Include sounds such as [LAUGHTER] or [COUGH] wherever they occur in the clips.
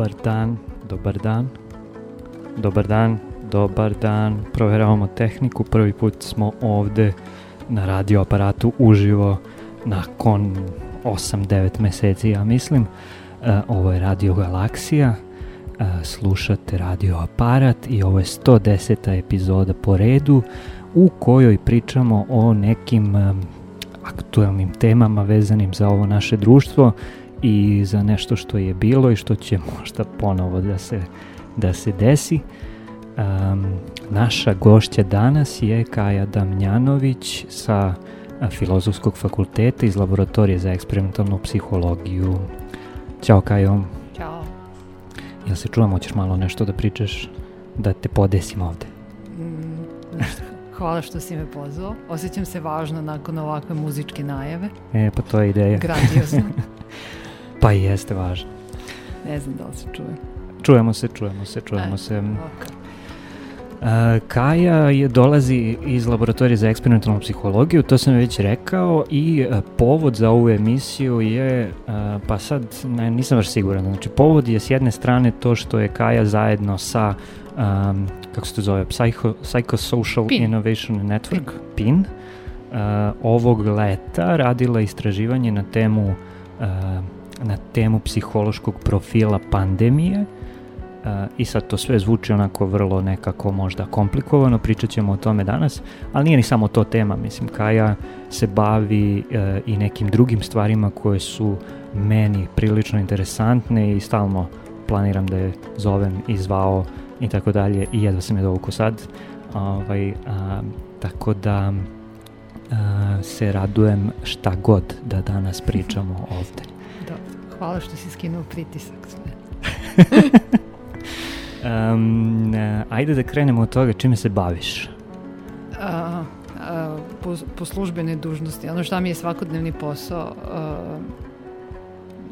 Dobar dan, dobar dan, dobar dan, dobar dan. Proveravamo tehniku, prvi put smo ovde na radio aparatu uživo nakon 8-9 meseci, ja mislim. E, ovo je Radio Galaksija, e, slušate radio aparat i ovo je 110. epizoda po redu u kojoj pričamo o nekim e, aktuelnim temama vezanim za ovo naše društvo i za nešto što je bilo i što će možda ponovo da se, da se desi. Um, naša gošća danas je Kaja Damljanović sa Filozofskog fakulteta iz Laboratorije za eksperimentalnu psihologiju. Ćao Kajo. Ćao. Jel se čujemo, hoćeš malo nešto da pričaš, da te podesim ovde? Mm, Hvala što si me pozvao. Osjećam se važno nakon ovakve muzičke najave. E, pa to je ideja. Grandiozno. [LAUGHS] Pa jeste važno. Ne znam da li se čuje. Čujemo se, čujemo se, čujemo e, se. Okay. Uh, Kaja je dolazi iz laboratorije za eksperimentalnu psihologiju, to sam već rekao i uh, povod za ovu emisiju je, uh, pa sad ne, nisam baš siguran, znači povod je s jedne strane to što je Kaja zajedno sa, um, kako se to zove, Psycho, Psychosocial PIN. Innovation Network, PIN, PIN uh, ovog leta radila istraživanje na temu uh, na temu psihološkog profila pandemije i sad to sve zvuči onako vrlo nekako možda komplikovano, pričat ćemo o tome danas, ali nije ni samo to tema, mislim Kaja se bavi uh, i nekim drugim stvarima koje su meni prilično interesantne i stalno planiram da je zovem i zvao i tako dalje i jedva sam je dovuko sad ovaj, a, tako da a, se radujem šta god da danas pričamo ovde Hvala što si skinuo pritisak um, [LAUGHS] ajde da krenemo od toga, čime se baviš? A, a, po, po službenoj dužnosti, ono šta mi je svakodnevni posao, a,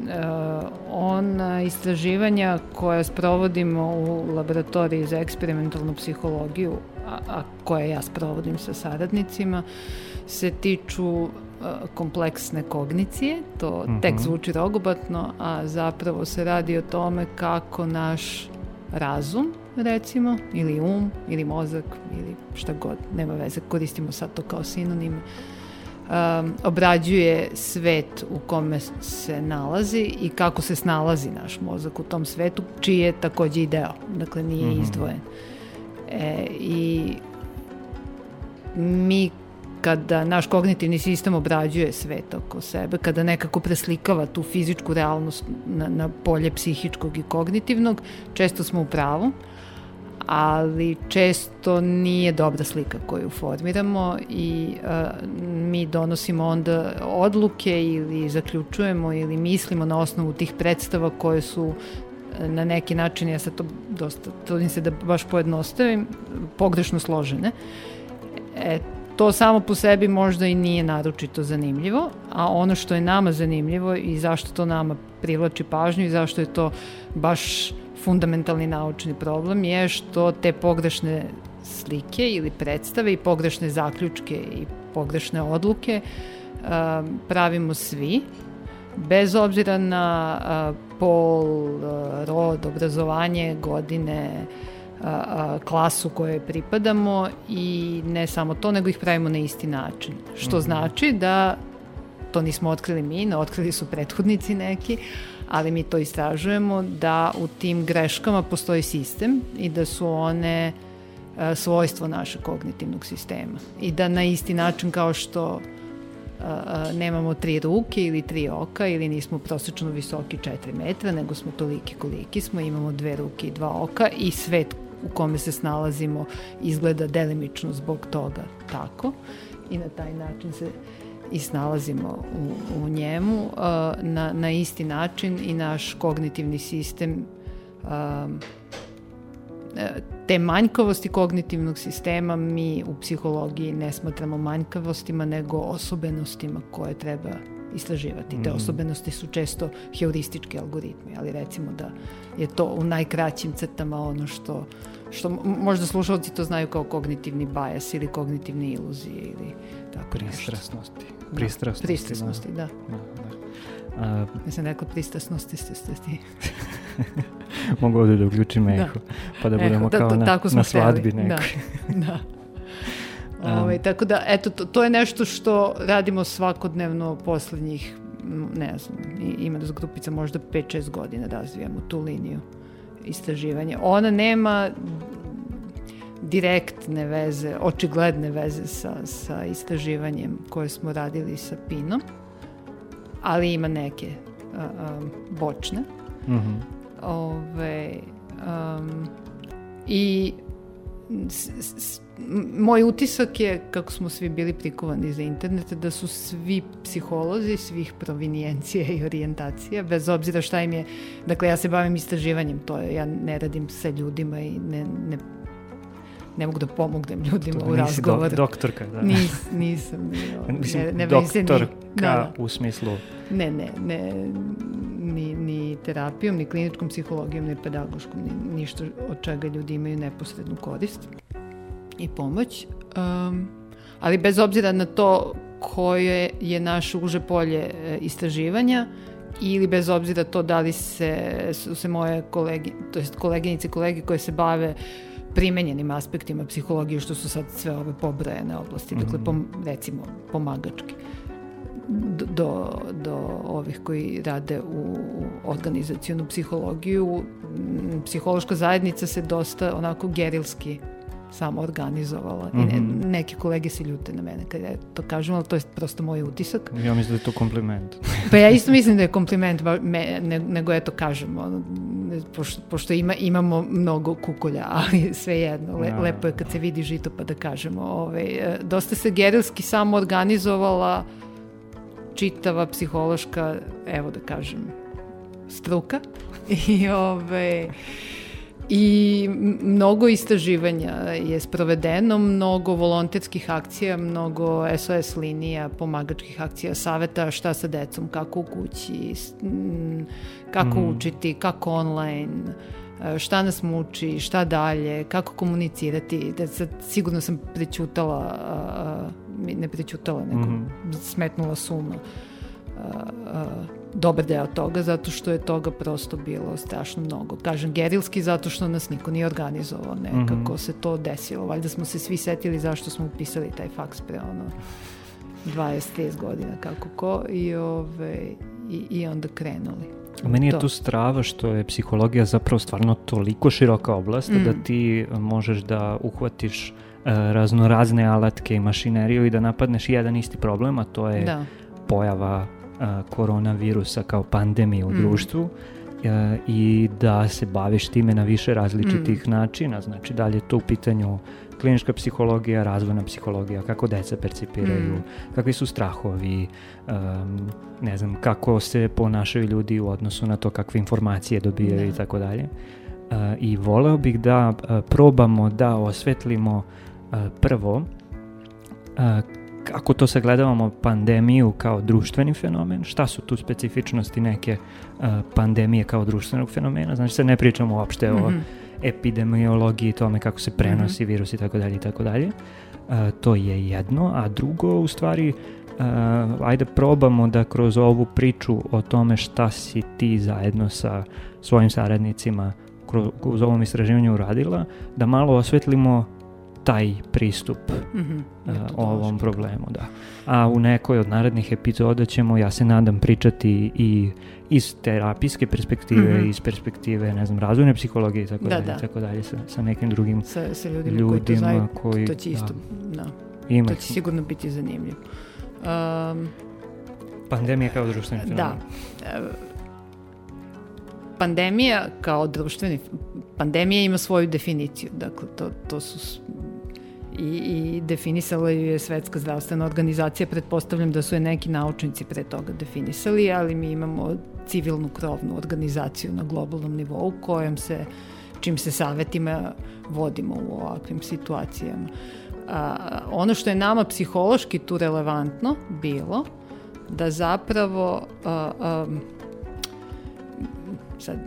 a, on istraživanja koje sprovodimo u laboratoriji za eksperimentalnu psihologiju, a, a koje ja sprovodim sa saradnicima, se tiču kompleksne kognicije, to -hmm. tek zvuči rogobatno, a zapravo se radi o tome kako naš razum, recimo, ili um, ili mozak, ili šta god, nema veze, koristimo sad to kao sinonim, um, obrađuje svet u kome se nalazi i kako se snalazi naš mozak u tom svetu, čiji je takođe i deo, dakle nije mm -hmm. izdvojen. E, I mi kada naš kognitivni sistem obrađuje svet oko sebe, kada nekako preslikava tu fizičku realnost na, na polje psihičkog i kognitivnog, često smo u pravu, ali često nije dobra slika koju formiramo i a, mi donosimo onda odluke ili zaključujemo ili mislimo na osnovu tih predstava koje su na neki način, ja sad to dosta trudim se da baš pojednostavim, pogrešno složene. E, to samo po sebi možda i nije naročito zanimljivo, a ono što je nama zanimljivo i zašto to nama privlači pažnju i zašto je to baš fundamentalni naučni problem je što te pogrešne slike ili predstave i pogrešne zaključke i pogrešne odluke uh, pravimo svi, bez obzira na uh, pol, uh, rod, obrazovanje, godine, a, klasu koje pripadamo i ne samo to, nego ih pravimo na isti način. Što mm -hmm. znači da to nismo otkrili mi, ne otkrili su prethodnici neki, ali mi to istražujemo da u tim greškama postoji sistem i da su one svojstvo našeg kognitivnog sistema i da na isti način kao što nemamo tri ruke ili tri oka ili nismo prosečno visoki 4 metra, nego smo toliki koliki smo, imamo dve ruke i dva oka i svet u kome se snalazimo izgleda delimično zbog toga tako i na taj način se i snalazimo u, u njemu na, na isti način i naš kognitivni sistem um, te manjkavosti kognitivnog sistema mi u psihologiji ne smatramo manjkavostima nego osobenostima koje treba istraživati. Te mm. osobenosti su često heuristički algoritmi, ali recimo da je to u najkraćim crtama ono što, što možda slušalci to znaju kao kognitivni bajas ili kognitivne iluzije ili tako Pristrasnosti. Da, pristrasnosti, pristrasnosti da. da. da, da. A, ja sam rekla pristrasnosti ste ste ti. [LAUGHS] Mogu ovdje da uključim eho, da. pa da budemo eho, da, kao da, na, na svadbi nekoj. Da, da. Ove, ovaj, tako da, eto, to, to je nešto što radimo svakodnevno poslednjih, ne znam, ima da grupica možda 5-6 godina razvijamo tu liniju istraživanja. Ona nema direktne veze, očigledne veze sa, sa istraživanjem koje smo radili sa Pinom, ali ima neke a, a, bočne. Mm -hmm. Ove, um, I s, s, moj utisak je, kako smo svi bili prikovani za internete, da su svi psiholozi svih provinijencije i orijentacija, bez obzira šta im je, dakle ja se bavim istraživanjem, to je, ja ne radim sa ljudima i ne, ne ne mogu da pomognem ljudima to, u razgovoru. Do, doktorka, da. Nis, nisam. [LAUGHS] Mislim, ne, ne doktorka ni, da, da. u smislu... Ne, ne, ne, ni, ni terapijom, ni kliničkom psihologijom, ni pedagoškom, ni, ništa od čega ljudi imaju neposrednu korist i pomoć. Um, ali bez obzira na to koje je naše uže polje e, istraživanja ili bez obzira to da li se, su se moje kolegi, to jest koleginice i kolege koje se bave primenjenim aspektima psihologije, što su sad sve ove pobrojene oblasti, mm -hmm. dakle, pom, recimo, pomagački do, do ovih koji rade u organizacijonu psihologiju. Psihološka zajednica se dosta onako gerilski samo organizovala. Mm -hmm. I ne, mhm. neke kolege se ljute na mene kada ja to kažem, ali to je prosto moj utisak. Ja mislim da je to kompliment. pa ja isto mislim da je kompliment, ba, me, ne, nego eto kažem, ono, pošto, pošto ima, imamo mnogo kukolja, [LAUGHS] ali sve jedno, le, ja. lepo je kad se vidi žito pa da kažemo. Ovaj, e, dosta se gerilski samo organizovala čitava psihološka, evo da kažem, struka. [LAUGHS] I ovaj, I mnogo istraživanja je sprovedeno, mnogo volonterskih akcija, mnogo SOS linija, pomagačkih akcija, saveta šta sa decom, kako u kući, kako mm. učiti, kako online, šta nas muči, šta dalje, kako komunicirati. Da sad sigurno sam prećutala, ne prećutala, nego mm smetnula suma dobar deo toga zato što je toga prosto bilo strašno mnogo. Kažem gerilski zato što nas niko nije organizovao nekako mm -hmm. se to desilo. Valjda smo se svi setili zašto smo upisali taj faks pre ono 20-30 godina kako ko i, ove, i, i onda krenuli. Meni je to. tu strava što je psihologija zapravo stvarno toliko široka oblast mm. da ti možeš da uhvatiš uh, raznorazne alatke i mašineriju i da napadneš jedan isti problem, a to je da. pojava koronavirusa kao pandemije u mm. društvu a, i da se baviš time na više različitih mm. načina. Znači, da li je to u pitanju klinička psihologija, razvojna psihologija, kako deca percipiraju, mm. kakvi su strahovi, um, ne znam, kako se ponašaju ljudi u odnosu na to kakve informacije dobijaju i tako dalje. I voleo bih da uh, probamo da osvetlimo uh, prvo uh, ako to sagledavamo pandemiju kao društveni fenomen, šta su tu specifičnosti neke uh, pandemije kao društvenog fenomena? Znači se ne pričamo uopšte mm -hmm. o mhm. epidemiologiji, tome kako se prenosi mm -hmm. virus i tako dalje i tako dalje. Uh, to je jedno, a drugo u stvari uh, ajde probamo da kroz ovu priču o tome šta si ti zajedno sa svojim saradnicima kroz ovom istraživanju uradila, da malo osvetlimo taj pristup mm -hmm, ovom problemu. Da. A u nekoj od narednih epizoda ćemo, ja se nadam, pričati i iz terapijske perspektive, mm -hmm. iz perspektive, ne znam, razvojne psihologije i tako da, dalje, da. tako dalje, sa, sa nekim drugim sa, sa ljudima, ljudima koji to znaju, koji, to će isto, da, da. Ima. to će sigurno biti zanimljivo. Um, Pandemija kao društveni fenomen. Da. Pandemija kao društveni pandemija ima svoju definiciju. Dakle, to, to su i, i definisala ju je Svetska zdravstvena organizacija. Pretpostavljam da su je neki naučnici pre toga definisali, ali mi imamo civilnu krovnu organizaciju na globalnom nivou kojem se, čim se savetima vodimo u ovakvim situacijama. A, ono što je nama psihološki tu relevantno bilo, da zapravo a, a, sad,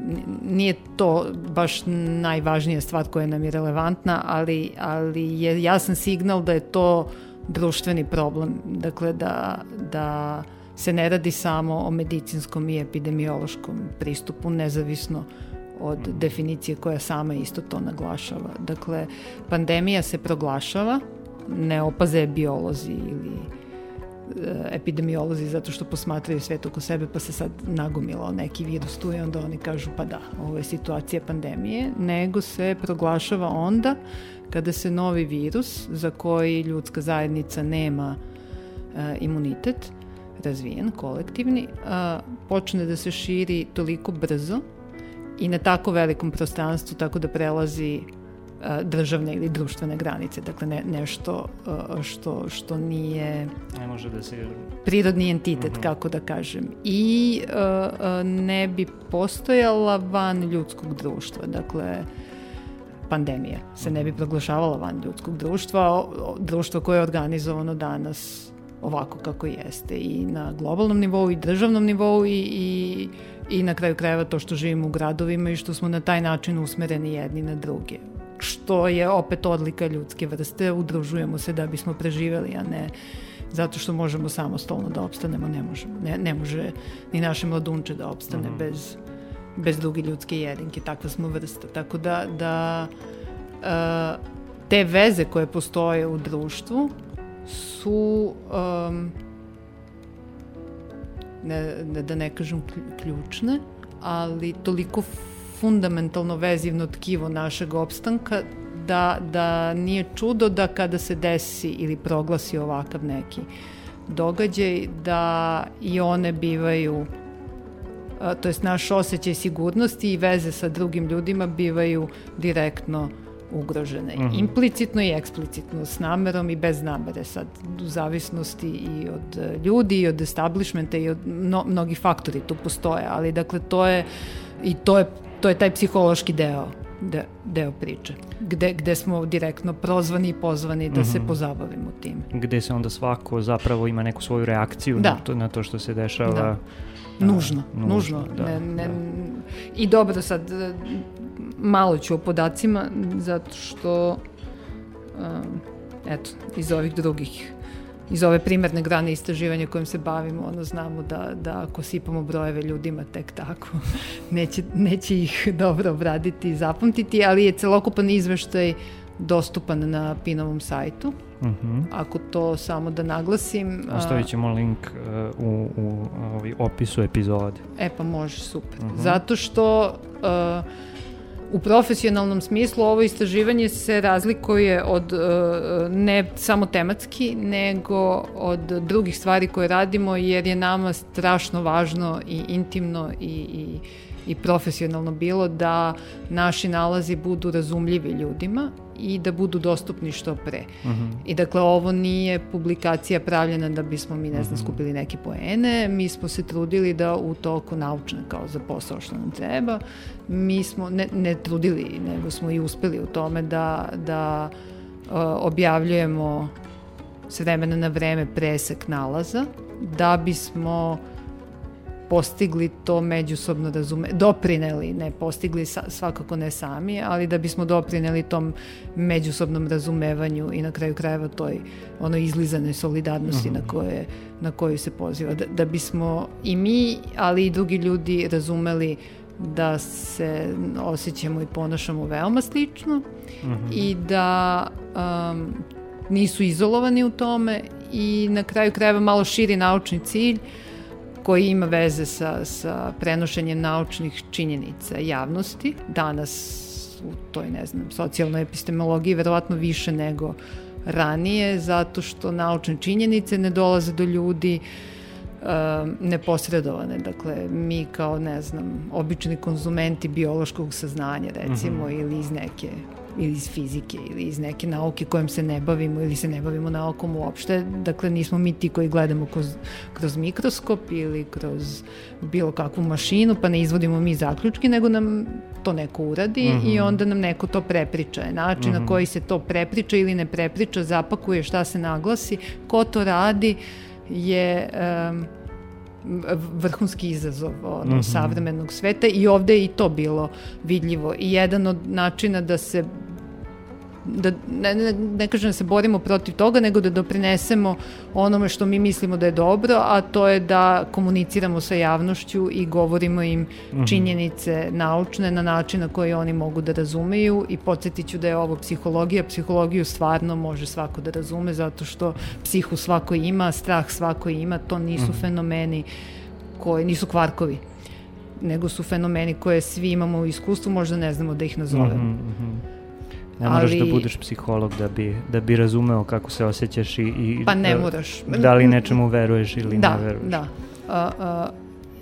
nije to baš najvažnija stvar koja nam je relevantna, ali, ali je jasan signal da je to društveni problem. Dakle, da, da se ne radi samo o medicinskom i epidemiološkom pristupu, nezavisno od definicije koja sama isto to naglašava. Dakle, pandemija se proglašava, ne opaze biolozi ili epidemiolozi zato što posmatraju svet oko sebe pa se sad nagomilao neki virus tu i onda oni kažu pa da, ovo je situacija pandemije, nego se proglašava onda kada se novi virus za koji ljudska zajednica nema e, imunitet razvijen, kolektivni, a, počne da se širi toliko brzo i na tako velikom prostranstvu tako da prelazi državne ili društvene granice, dakle ne, nešto što, što nije ne može da se prirodni entitet, mhm. -huh. kako da kažem i ne bi postojala van ljudskog društva, dakle pandemija se ne bi mhm. proglašavala van ljudskog društva, društvo koje je organizovano danas ovako kako jeste i na globalnom nivou i državnom nivou i, i, i na kraju krajeva to što živimo u gradovima i što smo na taj način usmereni jedni na druge što je opet odlika ljudske vrste, udružujemo se da bismo preživeli, a ne zato što možemo samostalno da opstanemo, ne možemo. Ne, ne može ni naše mladunče da opstane mm -hmm. bez, bez druge ljudske jedinke, takva smo vrsta. Tako da, da uh, te veze koje postoje u društvu su um, ne, ne, da ne kažem ključne, ali toliko fundamentalno vezivno tkivo našeg opstanka da, da nije čudo da kada se desi ili proglasi ovakav neki događaj da i one bivaju to jest naš osjećaj sigurnosti i veze sa drugim ljudima bivaju direktno ugrožene. Mm -hmm. Implicitno i eksplicitno, s namerom i bez namere, sad u zavisnosti i od ljudi i od establishmenta i od no, mnogi faktori tu postoje, ali dakle to je i to je to je taj psihološki deo de, deo priče, gde, gde smo direktno prozvani i pozvani da mm -hmm. se mhm. pozabavimo tim. Gde se onda svako zapravo ima neku svoju reakciju da. na, to, na to što se dešava. Da. Nužno, a, nužno. nužno. Da, ne, ne, da. I dobro sad, malo ću o podacima, zato što, um, eto, iz ovih drugih iz ove primerne grane istraživanja kojim se bavimo, ono znamo da, da ako sipamo brojeve ljudima tek tako, [LAUGHS] neće, neće ih [LAUGHS] dobro obraditi i zapamtiti, ali je celokupan izveštaj dostupan na Pinovom sajtu. Uh mhm. -huh. Ako to samo da naglasim... Ostavit ćemo link uh, u, u ovaj opisu epizode. E pa može, super. Uh mhm. -huh. Zato što... Uh, U profesionalnom smislu ovo istraživanje se razlikuje od ne samo tematski, nego od drugih stvari koje radimo jer je nama strašno važno i intimno i, i i profesionalno bilo da naši nalazi budu razumljivi ljudima i da budu dostupni što pre. Uh mhm. -huh. I dakle, ovo nije publikacija pravljena da bismo mi, ne znam, mhm. skupili neke poene, mi smo se trudili da u toku naučne, kao za posao što nam treba, mi smo, ne, ne trudili, nego smo i uspeli u tome da, da uh, objavljujemo s vremena na vreme presek nalaza, da bismo postigli to međusobno razume, doprineli, ne postigli sa, svakako ne sami, ali da bismo doprineli tom međusobnom razumevanju i na kraju krajeva toj ono izlizane solidarnosti uh -huh. na, koje, na koju se poziva. Da, da bismo i mi, ali i drugi ljudi razumeli da se osjećamo i ponašamo veoma slično mm -hmm. i da um, nisu izolovani u tome i na kraju krajeva malo širi naučni cilj koji ima veze sa, sa prenošenjem naučnih činjenica javnosti. Danas u toj, ne znam, socijalnoj epistemologiji verovatno više nego ranije, zato što naučne činjenice ne dolaze do ljudi uh, neposredovane. Dakle, mi kao, ne znam, obični konzumenti biološkog saznanja, recimo, mm -hmm. ili iz neke ili iz fizike ili iz neke nauke kojom se ne bavimo ili se ne bavimo naukom uopšte. Dakle, nismo mi ti koji gledamo kroz, kroz mikroskop ili kroz bilo kakvu mašinu, pa ne izvodimo mi zaključki, nego nam to neko uradi mm -hmm. i onda nam neko to prepriča. Način mm -hmm. na mhm. koji se to prepriča ili ne prepriča, zapakuje šta se naglasi, ko to radi je... Um, vrhunski izazov ono, mm -hmm. savremenog sveta i ovde je i to bilo vidljivo. I jedan od načina da se da ne, ne, ne kažem da se borimo protiv toga, nego da doprinesemo onome što mi mislimo da je dobro, a to je da komuniciramo sa javnošću i govorimo im mhm. činjenice naučne na način na koji oni mogu da razumeju i podsjetit ću da je ovo psihologija. Psihologiju stvarno može svako da razume zato što psihu svako ima, strah svako ima, to nisu mm. fenomeni koji nisu kvarkovi nego su fenomeni koje svi imamo u iskustvu, možda ne znamo da ih nazovemo. Mm -hmm. Ne moraš da ali, da budeš psiholog da bi, da bi razumeo kako se osjećaš i, i pa ne moraš. da li nečemu veruješ ili da, ne veruješ. Da, a, a,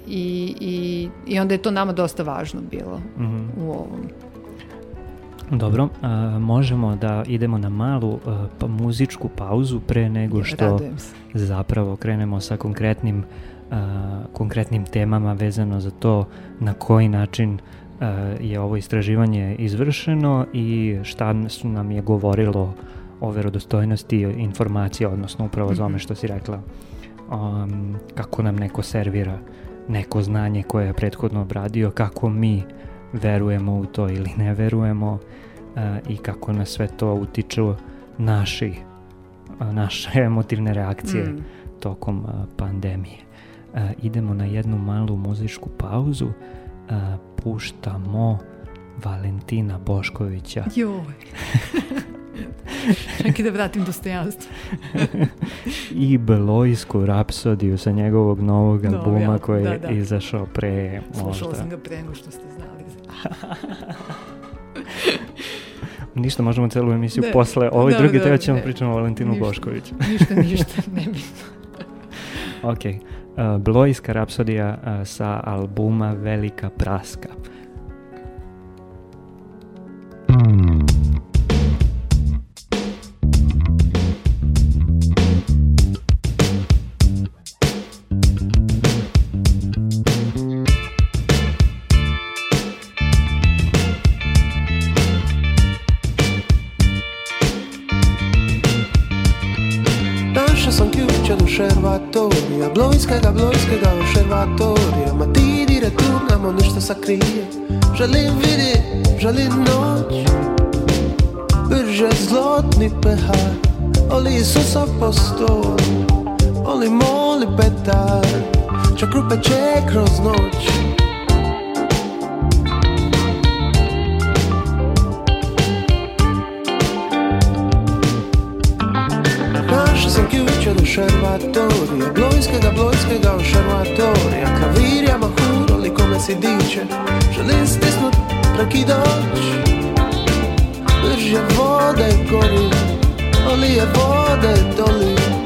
i, i, I onda je to nama dosta važno bilo mm -hmm. u ovom. Dobro, a, možemo da idemo na malu a, pa muzičku pauzu pre nego što zapravo krenemo sa konkretnim, a, konkretnim temama vezano za to na koji način je ovo istraživanje izvršeno i šta su nam je govorilo o verodostojnosti informacija, odnosno upravo za ome mhm. što si rekla, um, kako nam neko servira neko znanje koje je prethodno obradio, kako mi verujemo u to ili ne verujemo uh, i kako na sve to utiču naši, uh, naše [LAUGHS] emotivne reakcije mm. tokom uh, pandemije. Uh, idemo na jednu malu muzičku pauzu, uh, puštamo Valentina Boškovića. Joj. [LAUGHS] Čekaj da vratim dostojanstvo. [LAUGHS] I Belojsku rapsodiju sa njegovog novog albuma no, ja, koji da, da. je izašao pre možda. Slušala sam ga pre nego što ste znali. [LAUGHS] Ništa, možemo celu emisiju ne, posle ovoj da, drugi da, teo ćemo pričamo o Valentinu ništa, Boškoviću. ništa, ništa, ne bitno. ok. Uh, Blojska rapsodija uh, sa albuma Velika praska. to sakrije Želim vidit, želim noć Brže zlotni pehar Oli Isusa postoj Oli moli petar Čak rupe će kroz noć Našao sam ključe do šermatorija Blojskega, blojskega u šermatorija życie, że list jest not prekidać Drže vode gori, olije vode doli.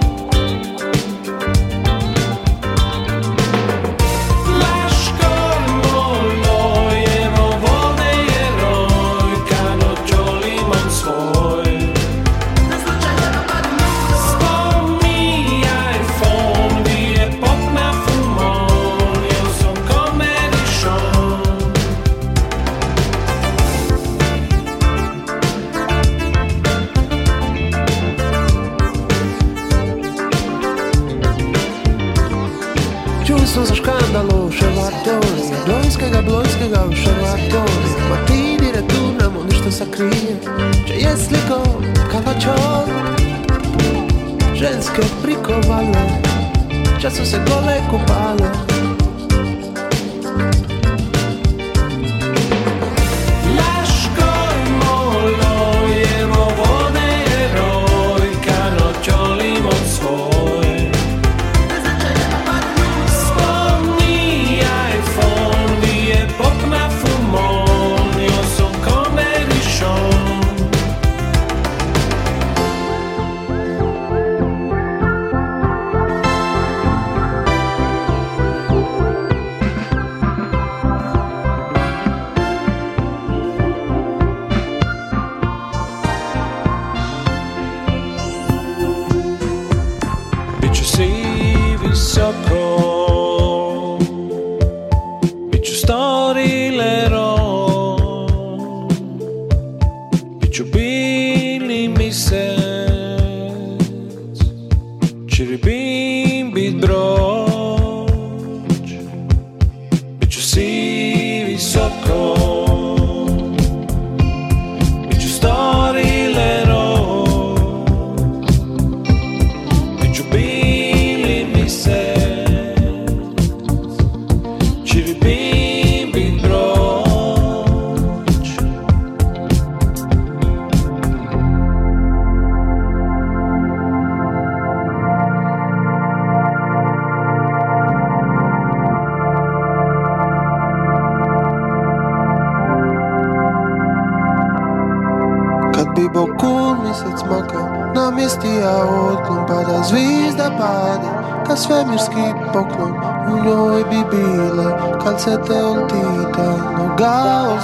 Svemirski poklon U njoj bi bile Kalcete on tita Noga od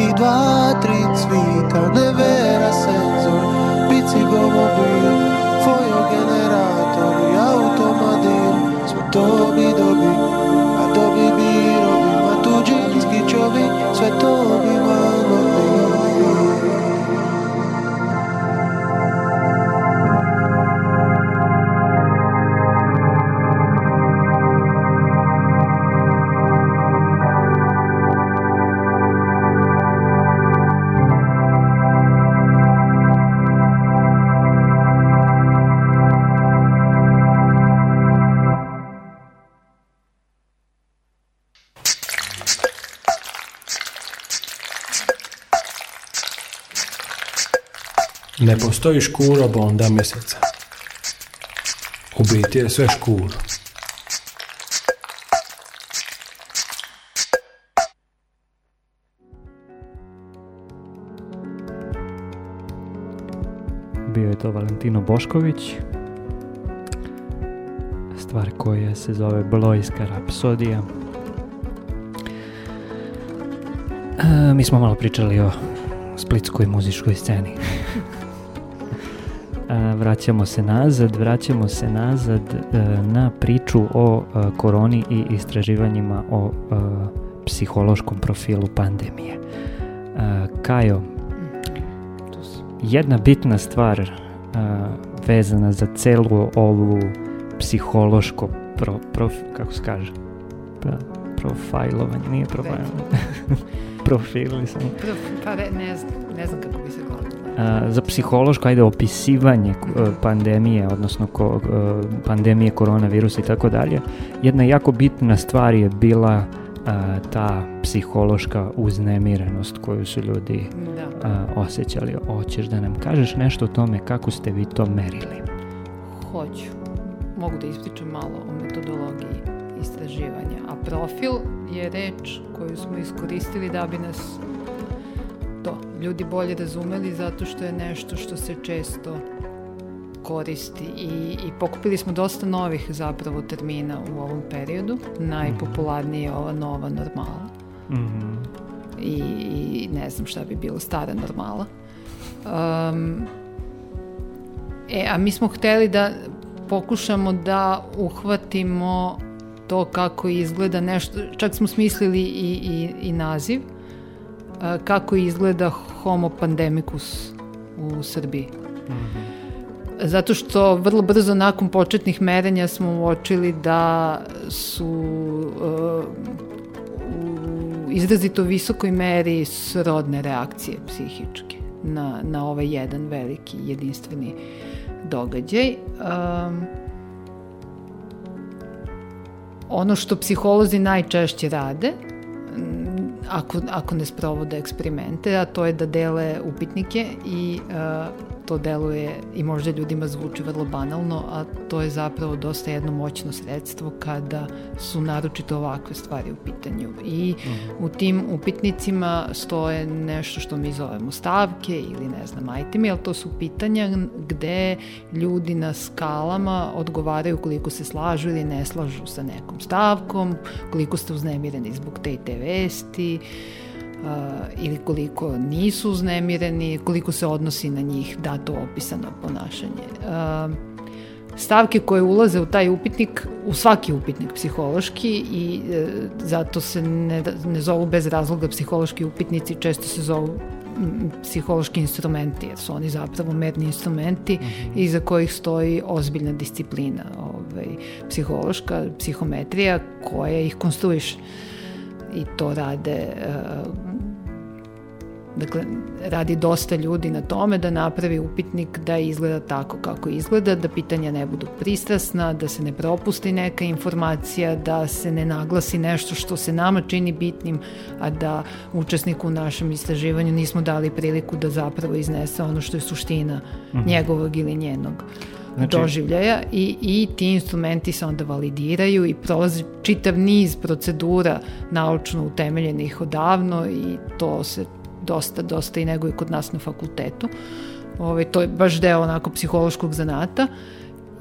I dva, tri cvita. Nevera senzor Bici gomobil Fojo generator I automobil. Sve to bi dobi A to bi bi robi Ma tuđinski čovjek Sve to Ne postoji škuro bonda mjeseca. U biti je sve škuro. Bio je to Valentino Bošković. Stvar koja se zove Blojska rapsodija. E, mi smo malo pričali o splitskoj muzičkoj sceni. Vraćamo se nazad, vraćamo se nazad e, na priču o e, koroni i istraživanjima o e, psihološkom profilu pandemije. Kajo, jedna bitna stvar vezana za celu ovu psihološko pro, prof, kako se kaže Pa, profajlovanje, nije profajlovanje [LAUGHS] profili sam Prof- Pa ne znam, ne znam kako bi se gledalo. Za psihološko, ajde, opisivanje uh, pandemije, odnosno ko, uh, pandemije koronavirusa i tako dalje, jedna jako bitna stvar je bila uh, ta psihološka uznemirenost koju su ljudi Da. a, osjećali. Hoćeš da nam kažeš nešto o tome kako ste vi to merili? Hoću. Mogu da ispričam malo o metodologiji istraživanja. A profil je reč koju smo iskoristili da bi nas to ljudi bolje razumeli zato što je nešto što se često koristi i, i pokupili smo dosta novih zapravo termina u ovom periodu. Najpopularniji je ova nova normala Mhm. i, i ne znam šta bi bilo stara normala. Um, e, a mi smo hteli da pokušamo da uhvatimo to kako izgleda nešto, čak smo smislili i, i, i naziv, uh, kako izgleda homo pandemicus u Srbiji. Zato što vrlo brzo nakon početnih merenja smo uočili da su uh, u izrazito visokoj meri srodne reakcije psihičke na, na ovaj jedan veliki jedinstveni događaj. Um, ono što psiholozi najčešće rade, mm, ako, ako ne sprovode eksperimente, a to je da dele upitnike i uh, to deluje i možda ljudima zvuči vrlo banalno, a to je zapravo dosta jedno moćno sredstvo kada su naročito ovakve stvari u pitanju. I u tim upitnicima stoje nešto što mi zovemo stavke ili ne znam itemi, ali to su pitanja gde ljudi na skalama odgovaraju koliko se slažu ili ne slažu sa nekom stavkom, koliko ste uznemireni zbog te i te vesti, ili koliko nisu uznemireni, koliko se odnosi na njih dato opisano ponašanje. Stavke koje ulaze u taj upitnik, u svaki upitnik psihološki i e, zato se ne, ne zovu bez razloga psihološki upitnici, često se zovu psihološki instrumenti, jer su oni zapravo merni instrumenti mm -hmm. iza kojih stoji ozbiljna disciplina ovaj, psihološka, psihometrija koja ih konstruiše. I to rade uh, Dakle, radi dosta ljudi na tome da napravi upitnik da izgleda tako kako izgleda, da pitanja ne budu pristrasna, da se ne propusti neka informacija, da se ne naglasi nešto što se nama čini bitnim, a da učesniku u našem istraživanju nismo dali priliku da zapravo iznese ono što je suština mm -hmm. njegovog ili njenog znači... doživljaja i, i ti instrumenti se onda validiraju i prolazi čitav niz procedura naučno utemeljenih odavno i to se dosta, dosta i nego i kod nas na fakultetu. Ove, ovaj, to je baš deo onako psihološkog zanata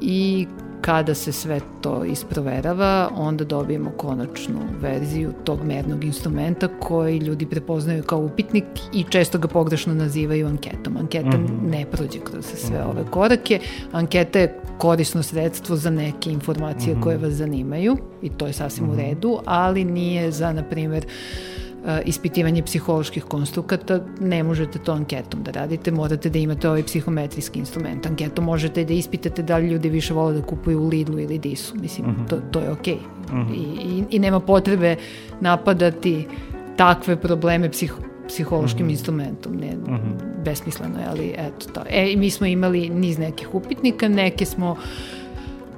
i kada se sve to isproverava, onda dobijemo konačnu verziju tog mernog instrumenta koji ljudi prepoznaju kao upitnik i često ga pogrešno nazivaju anketom. Anketa mm -hmm. ne prođe kroz sve ove korake. Anketa je korisno sredstvo za neke informacije mm -hmm. koje vas zanimaju i to je sasvim mm -hmm. u mhm. redu, ali nije za, na primjer, uh, ispitivanje psiholoških konstrukata, ne možete to anketom da radite, morate da imate ovaj psihometrijski instrument. Anketom možete da ispitate da li ljudi više vole da kupuju u Lidlu ili Disu. Mislim, uh mhm. -huh. to, to je okej. Okay. Uh -huh. I, i, I nema potrebe napadati takve probleme psiho, psihološkim uh mhm. -huh. instrumentom. Ne, uh mhm. -huh. besmisleno je, ali eto to. E, mi smo imali niz nekih upitnika, neke smo uh,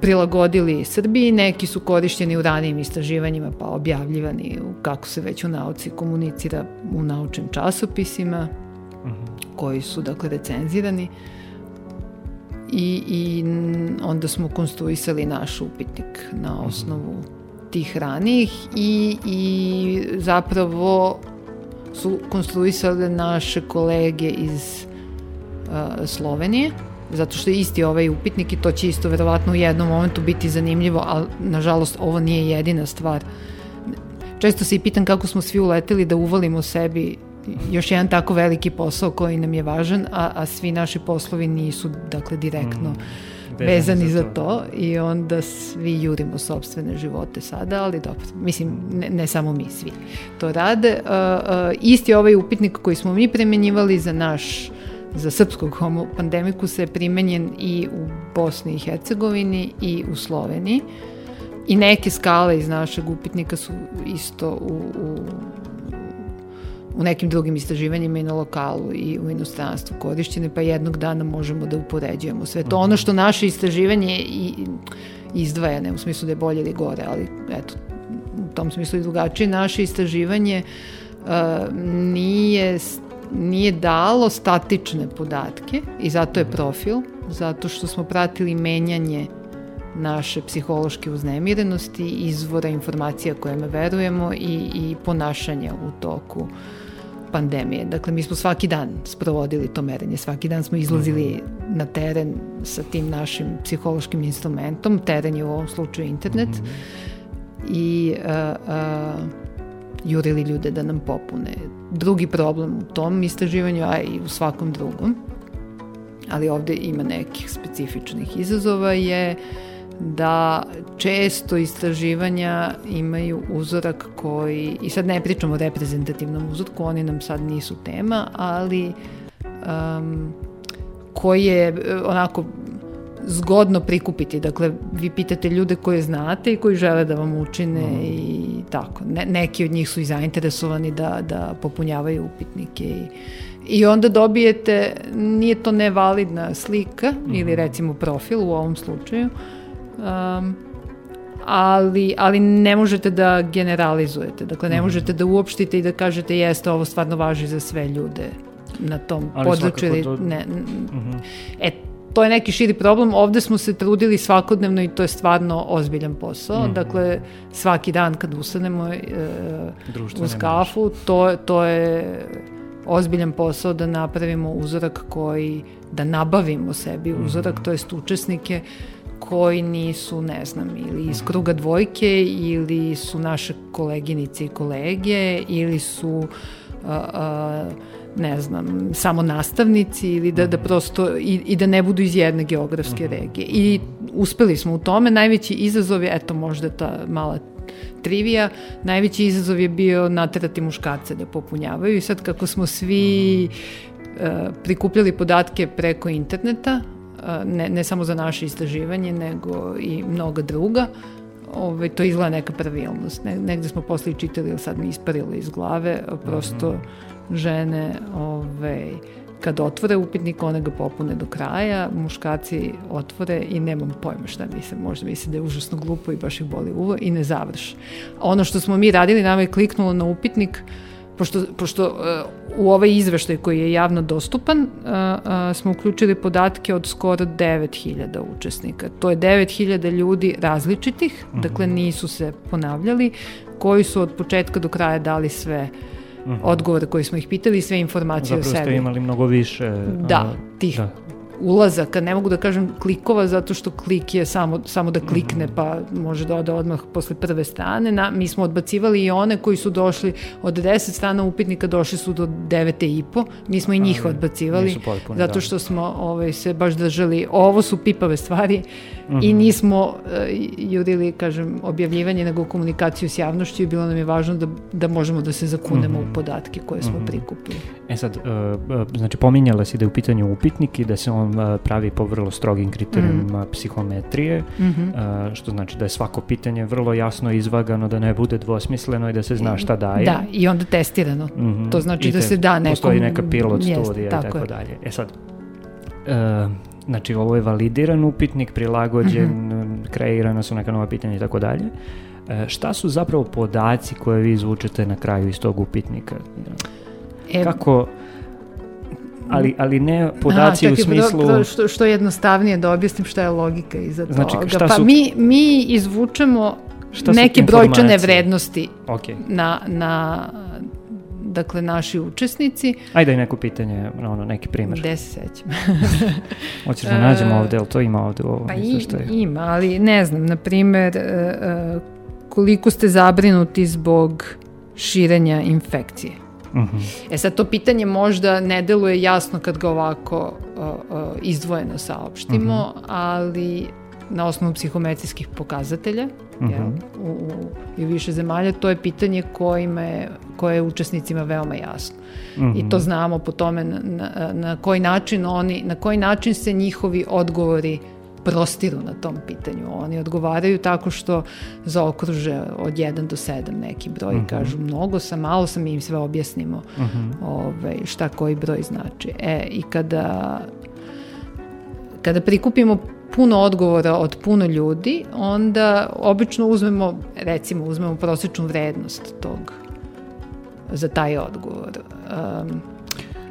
prilagodili Srbiji, neki su korišćeni u ranijim istraživanjima pa objavljivani u, kako se već u nauci komunicira u naučnim časopisima uh mhm. -huh. koji su dakle recenzirani i, i onda smo konstruisali naš upitnik na mhm. osnovu uh -huh. tih ranijih i, i zapravo su konstruisale naše kolege iz uh, Slovenije zato što je isti ovaj upitnik i to će isto verovatno u jednom momentu biti zanimljivo, ali nažalost ovo nije jedina stvar. Često se i pitan kako smo svi uleteli da uvalimo sebi još jedan tako veliki posao koji nam je važan, a, a svi naši poslovi nisu dakle direktno mm, vezani za to. za to i onda svi jurimo sobstvene živote sada, ali dobro, mislim ne, ne samo mi, svi to rade. Uh, uh, isti ovaj upitnik koji smo mi premenjivali za naš za srpskog homo pandemiku se je primenjen i u Bosni i Hercegovini i u Sloveniji. I neke skale iz našeg upitnika su isto u, u, u nekim drugim istraživanjima i na lokalu i u inostranstvu korišćene, pa jednog dana možemo da upoređujemo sve to. Ono što naše istraživanje i izdvaja, ne u smislu da je bolje ili gore, ali eto, u tom smislu i drugačije, naše istraživanje uh, nije nije dalo statične podatke i zato je profil, zato što smo pratili menjanje naše psihološke uznemirenosti, izvora informacija kojima verujemo i, i ponašanja u toku pandemije. Dakle, mi smo svaki dan sprovodili to merenje, svaki dan smo izlazili mm. na teren sa tim našim psihološkim instrumentom, teren je u ovom slučaju internet, mm. i uh, uh, jurili ljude da nam popune. Drugi problem u tom istraživanju, a i u svakom drugom, ali ovde ima nekih specifičnih izazova, je da često istraživanja imaju uzorak koji, i sad ne pričamo o reprezentativnom uzorku, oni nam sad nisu tema, ali um, koji je onako zgodno prikupiti. Dakle, vi pitate ljude koje znate i koji žele da vam učine mm. i tako. Ne, neki od njih su i zainteresovani da, da popunjavaju upitnike i I onda dobijete, nije to nevalidna slika mm. ili recimo profil u ovom slučaju, um, ali, ali ne možete da generalizujete. Dakle, ne mm. možete da uopštite i da kažete jeste, ovo stvarno važi za sve ljude na tom ali području. To... Ne, mm -hmm. E, to je neki širi problem. Ovde smo se trudili svakodnevno i to je stvarno ozbiljan posao. Mm. Dakle, svaki dan kad ustanemo e, uz kafu, to, to je ozbiljan posao da napravimo uzorak koji, da nabavimo sebi uzorak, mm to jest učesnike koji nisu, ne znam, ili iz kruga dvojke, ili su naše koleginice i kolege, ili su a, a, ne znam, samo nastavnici ili da, da prosto i, i da ne budu iz jedne geografske regije. I uspeli smo u tome. Najveći izazov je, eto možda ta mala trivija, najveći izazov je bio naterati muškarce da popunjavaju i sad kako smo svi uh, prikupljali podatke preko interneta, uh, ne, ne samo za naše istraživanje, nego i mnoga druga, ove, to izgleda neka pravilnost. Ne, negde smo posle i čitali, ali sad mi isparilo iz glave, prosto žene ove, kad otvore upitnik, one ga popune do kraja, muškarci otvore i nemam pojma šta misle, možda misle da je užasno glupo i baš ih boli uvo i ne završi. Ono što smo mi radili, nama je kliknulo na upitnik, pošto, pošto uh, u ovaj izveštaj koji je javno dostupan uh, uh, smo uključili podatke od skoro 9000 učesnika. To je 9000 ljudi različitih, mm -hmm. dakle nisu se ponavljali, koji su od početka do kraja dali sve. Mhm. odgovore koje smo ih pitali i sve informacije Zapravo o sebi. Zapravo ste imali mnogo više. Da, tih da ulazaka, ne mogu da kažem klikova zato što klik je samo, samo da klikne mhm. pa može da ode odmah posle prve strane. Na, mi smo odbacivali i one koji su došli od 10 strana upitnika došli su do 9 i po. Mi smo i njih odbacivali potpuni, zato da. što smo ovaj, se baš držali ovo su pipave stvari mm -hmm. i mhm. nismo uh, jurili, kažem, objavljivanje nego komunikaciju s javnošću i bilo nam je važno da, da možemo da se zakunemo mm -hmm. u podatke koje smo mm -hmm. prikupili. E sad, uh, znači pominjala si da je u pitanju upitnik i da se on pravi po vrlo strogim kriterijima mm. psihometrije, mm -hmm. što znači da je svako pitanje vrlo jasno izvagano, da ne bude dvosmisleno i da se zna šta daje. Da, i onda testirano. Mm -hmm. To znači I da se da nekom... Postoji neka pilot jest, studija i tako, tako dalje. E sad, uh, znači ovo je validiran upitnik, prilagođen, mm -hmm. kreirana su neka nova pitanja i tako dalje. E, šta su zapravo podaci koje vi izvučete na kraju iz tog upitnika? E, Kako ali, ali ne podaci Aha, u smislu... Pro, što, što jednostavnije da objasnim šta je logika iza znači, toga. Šta pa su... mi, mi izvučemo šta neke brojčane vrednosti okay. na, na dakle naši učesnici. Ajde i neko pitanje, ono, neki primer. Gde se sećam? [LAUGHS] Hoćeš da nađemo [LAUGHS] ovde, ali to ima ovde u ovom pa ima, ali ne znam, na primer, e, e, koliko ste zabrinuti zbog širenja infekcije. Uh -huh. E sad to pitanje možda ne deluje jasno kad ga ovako uh, uh, izdvojeno saopštimo, uh -huh. ali na osnovu psihometrijskih pokazatelja uh -huh. jel, u, u, i više zemalja, to je pitanje kojima je, koje je učesnicima veoma jasno. Uh -huh. I to znamo po tome na, na, na koji način oni, na koji način se njihovi odgovori prostiru na tom pitanju. Oni odgovaraju tako što zaokruže od 1 do 7 neki broj uh -huh. kažu mnogo sam, malo sam i im sve objasnimo uh -huh. ovaj, šta koji broj znači. E, i kada kada prikupimo puno odgovora od puno ljudi, onda obično uzmemo, recimo, uzmemo prosječnu vrednost tog za taj odgovor. Um,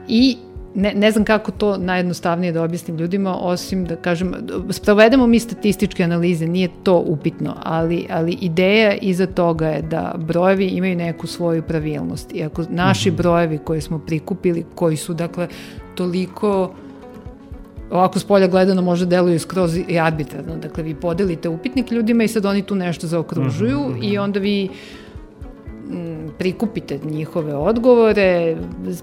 I ne, ne znam kako to najjednostavnije da objasnim ljudima, osim da kažem, sprovedemo mi statističke analize, nije to upitno, ali, ali ideja iza toga je da brojevi imaju neku svoju pravilnost. I ako naši mhm. brojevi koje smo prikupili, koji su, dakle, toliko ovako s polja gledano može da deluju skroz i arbitrarno. Dakle, vi podelite upitnik ljudima i sad oni tu nešto zaokružuju mm -hmm. i onda vi prikupite njihove odgovore,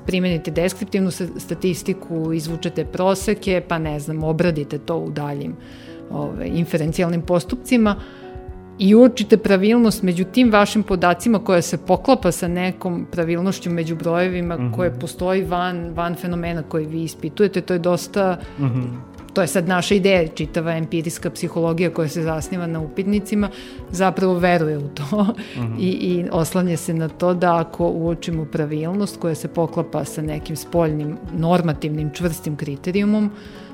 primenite deskriptivnu statistiku, izvučete proseke, pa ne znam, obradite to u daljim ove, inferencijalnim postupcima i uočite pravilnost među tim vašim podacima koja se poklapa sa nekom pravilnošću među brojevima mm -hmm. koje postoji van, van fenomena koji vi ispitujete, to je dosta mm -hmm to je sad naša ideja, čitava empirijska psihologija koja se zasniva na upitnicima, zapravo veruje u to mhm. I, i oslanja se na to da ako uočimo pravilnost koja se poklapa sa nekim spoljnim, normativnim, čvrstim kriterijumom,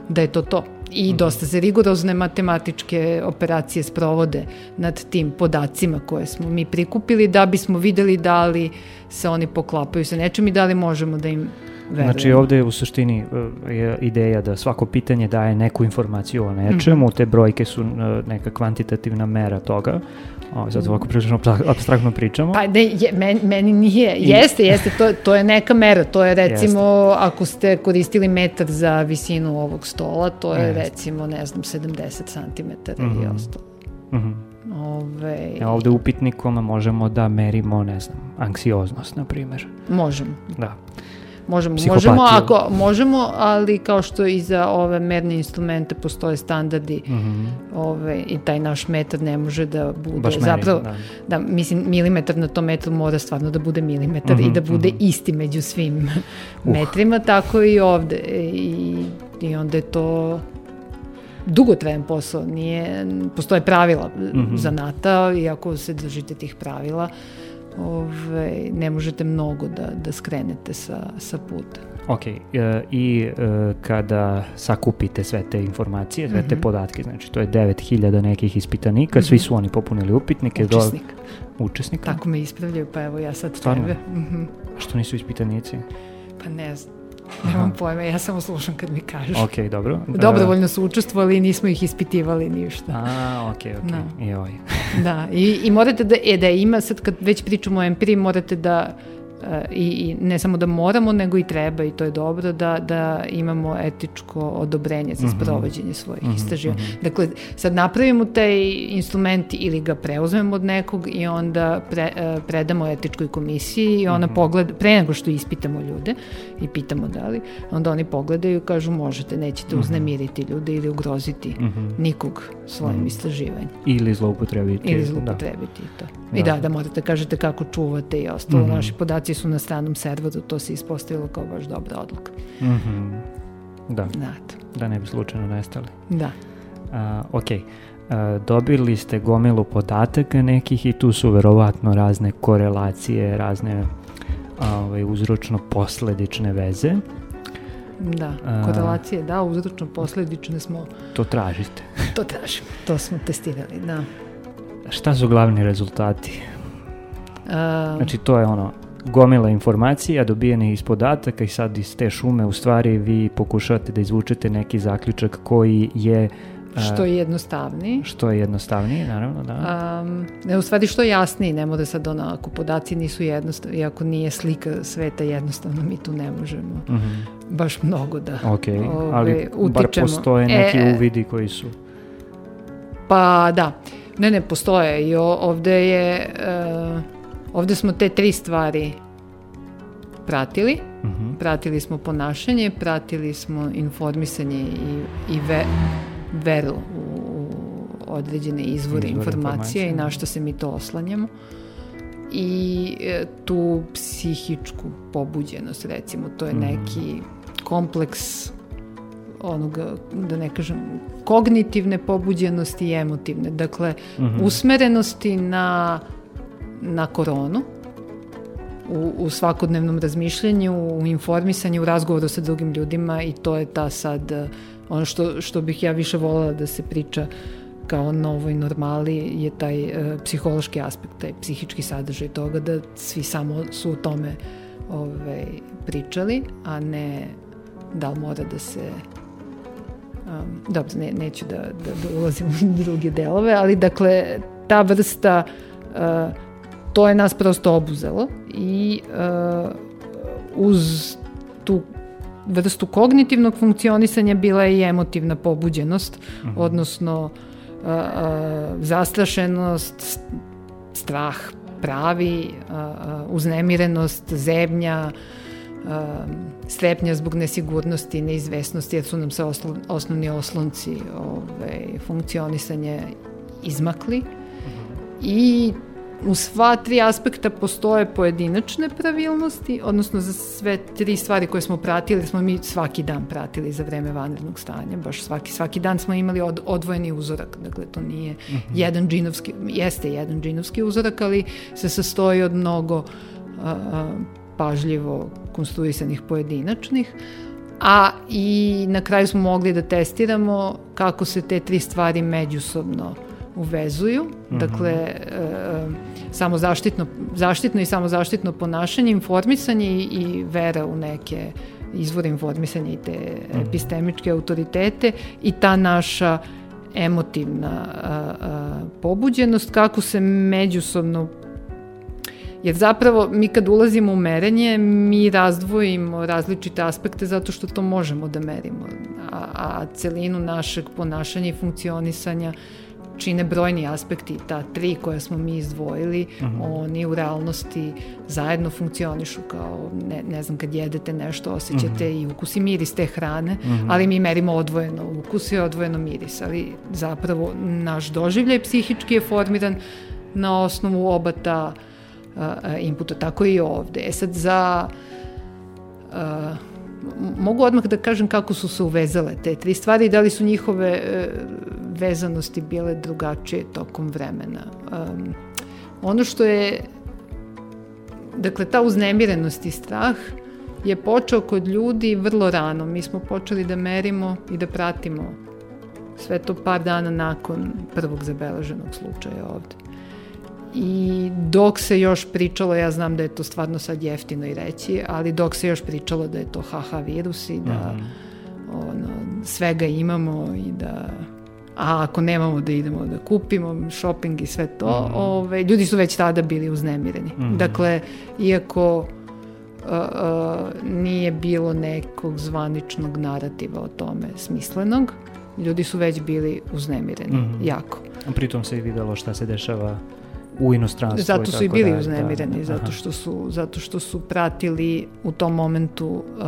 da je to to. I mhm. dosta se rigorozne matematičke operacije sprovode nad tim podacima koje smo mi prikupili da bismo videli da li se oni poklapaju sa nečem i da li možemo da im Verujem. Znači ovde je u suštini e, je ideja da svako pitanje daje neku informaciju o nečemu, mm -hmm. te brojke su e, neka kvantitativna mera toga. O, sad ovako prilično abstraktno pričamo. Pa ne, je, meni, meni nije, I... jeste, jeste, to, to je neka mera, to je recimo jeste. ako ste koristili metar za visinu ovog stola, to je jeste. recimo, ne znam, 70 cm mm -hmm. i mhm. ostalo. Mm -hmm. Ove, E, ovde upitnikom možemo da merimo, ne znam, anksioznost, na primjer. Možemo. Da. Možemo, Psihopatiju. možemo, ako, možemo, ali kao što i za ove merne instrumente postoje standardi Mhm. ove, i taj naš metar ne može da bude Baš meni, zapravo, da. da. mislim, milimetar na tom metru mora stvarno da bude milimetar i Mhm, da bude mhm. isti među svim Uh. metrima, tako i ovde. I, I onda je to dugotrajan posao, nije, postoje pravila Mhm. zanata i ako se držite tih pravila, ove, ne možete mnogo da, da skrenete sa, sa puta. Ok, e, i e, kada sakupite sve te informacije, sve te Mhm. podatke, znači to je 9000 nekih ispitanika, svi su oni popunili upitnike. do- Učesnik. Učesnika? Tako me ispravljaju, pa evo ja sad Stvarno? tebe. Mhm. A Što nisu ispitanici? Pa ne znam. Nemam pojma, ja samo slušam kad mi kažeš. Ok, dobro. E, Dobrovoljno su učestvovali i nismo ih ispitivali ništa. A, ok, ok. Da. Joj. [LAUGHS] Da, i, i morate da, e, da ima, sad kad već pričamo o empiriji, morate da, i, i ne samo da moramo, nego i treba, i to je dobro, da, da imamo etičko odobrenje za Mhm. sprovođenje svojih Mhm, istraživanja. mhm. Dakle, sad napravimo taj instrument ili ga preuzmemo od nekog i onda pre, e, predamo etičkoj komisiji i ona pogleda, pre nego što ispitamo ljude i pitamo da li, onda oni pogledaju i kažu možete, nećete uznemiriti ljude ili ugroziti nikog svojim istraživanjem. Ili zloupotrebiti. Ili Da. zlupotrebiti to. I Da. da, da morate kažete kako čuvate i ostalo. Mhm. Naši podaci su na stranom serveru, to se ispostavilo kao baš dobra odluka. Mhm. Da, Znate. da ne bi slučajno nestali. Da. A, ok, A, dobili ste gomilu podataka nekih i tu su verovatno razne korelacije, razne a, ovaj, uzročno-posledične veze. Da, korelacije, da, uzročno posledične smo, To tražite. [LAUGHS] to tražimo, to smo testirali, da. Šta su glavni rezultati? A, Znači to je ono gomila informacija dobijenih iz podataka i sad iz te šume u stvari vi pokušavate da izvučete neki zaključak koji je što je jednostavniji. što je jednostavniji, naravno, da. Um, ne, u stvari što je jasniji, ne može sad ono, ako podaci nisu jednostavni, i ako nije slika sveta jednostavno, mi tu ne možemo Mhm. baš mnogo da Ok, Ove, ali bar utičemo. postoje neki E, uvidi koji su... Pa da, ne ne postoje i ovde je, e, ovde smo te tri stvari pratili. Mhm. Pratili smo ponašanje, pratili smo informisanje i, i ve, veru u, u određene izvore Izvore informacije i informacija, na što se mi to oslanjamo. I e, tu psihičku pobuđenost, recimo, to je Mhm. neki kompleks onoga, da ne kažem, kognitivne pobuđenosti i emotivne. Dakle, Mhm. usmerenosti na, na koronu, u, u svakodnevnom razmišljanju, u informisanju, u razgovoru sa drugim ljudima i to je ta sad, eh, ono što, što bih ja više voljela da se priča kao novoj normali je taj uh, psihološki aspekt, taj psihički sadržaj toga da svi samo su o tome ovaj, pričali, a ne da li mora da se um, dobro, ne, neću da, da, da ulazim u druge delove, ali dakle, ta vrsta uh, to je nas prosto obuzelo i uh, uz tu vrstu kognitivnog funkcionisanja bila je i emotivna pobuđenost, Mhm. odnosno uh, uh, zastrašenost, strah pravi, uh, uh, uznemirenost, zebnja, uh, strepnja zbog nesigurnosti i neizvesnosti, jer su nam se oslo, osnovni oslonci ovaj, funkcionisanja izmakli. I u sva tri aspekta postoje pojedinačne pravilnosti, odnosno za sve tri stvari koje smo pratili, smo mi svaki dan pratili za vreme vanrednog stanja, baš svaki, svaki dan smo imali od, odvojeni uzorak, dakle to nije jedan džinovski, jeste jedan džinovski uzorak, ali se sastoji od mnogo a, a, pažljivo konstruisanih pojedinačnih, a i na kraju smo mogli da testiramo kako se te tri stvari međusobno uvezuju, dakle e, samo zaštitno, zaštitno i samo zaštitno ponašanje, informisanje i, i vera u neke izvore informisanja i te epistemičke autoritete i ta naša emotivna a, a, pobuđenost, kako se međusobno Jer zapravo mi kad ulazimo u merenje, mi razdvojimo različite aspekte zato što to možemo da merimo. A, a celinu našeg ponašanja i funkcionisanja čine brojni aspekti, ta tri koja smo mi izdvojili, uh Mhm. -huh. oni u realnosti zajedno funkcionišu kao, ne, ne znam, kad jedete nešto, osjećate uh Mhm. -huh. i ukus i miris te hrane, uh -huh. ali mi merimo odvojeno ukus i odvojeno miris, ali zapravo naš doživljaj psihički je formiran na osnovu oba ta uh, inputa, tako i ovde. E sad za uh, mogu odmah da kažem kako su se uvezale te tri stvari i da li su njihove e, vezanosti bile drugačije tokom vremena. Um, ono što je, dakle, ta uznemirenost i strah je počeo kod ljudi vrlo rano. Mi smo počeli da merimo i da pratimo sve to par dana nakon prvog zabeleženog slučaja ovde. I dok se još pričalo, ja znam da je to stvarno sad jeftino i reći, ali dok se još pričalo da je to HH virus i da mm -hmm. ono, svega imamo i da a ako nemamo da idemo da kupimo shopping i sve to, mm ove, ljudi su već tada bili uznemireni. Mm. Dakle, iako uh, uh, nije bilo nekog zvaničnog narativa o tome smislenog, ljudi su već bili uznemireni, mm jako. A pritom se i videlo šta se dešava u inostranstvu. Zato su i bili da, uznemireni, da, zato, što su, zato što su pratili u tom momentu uh,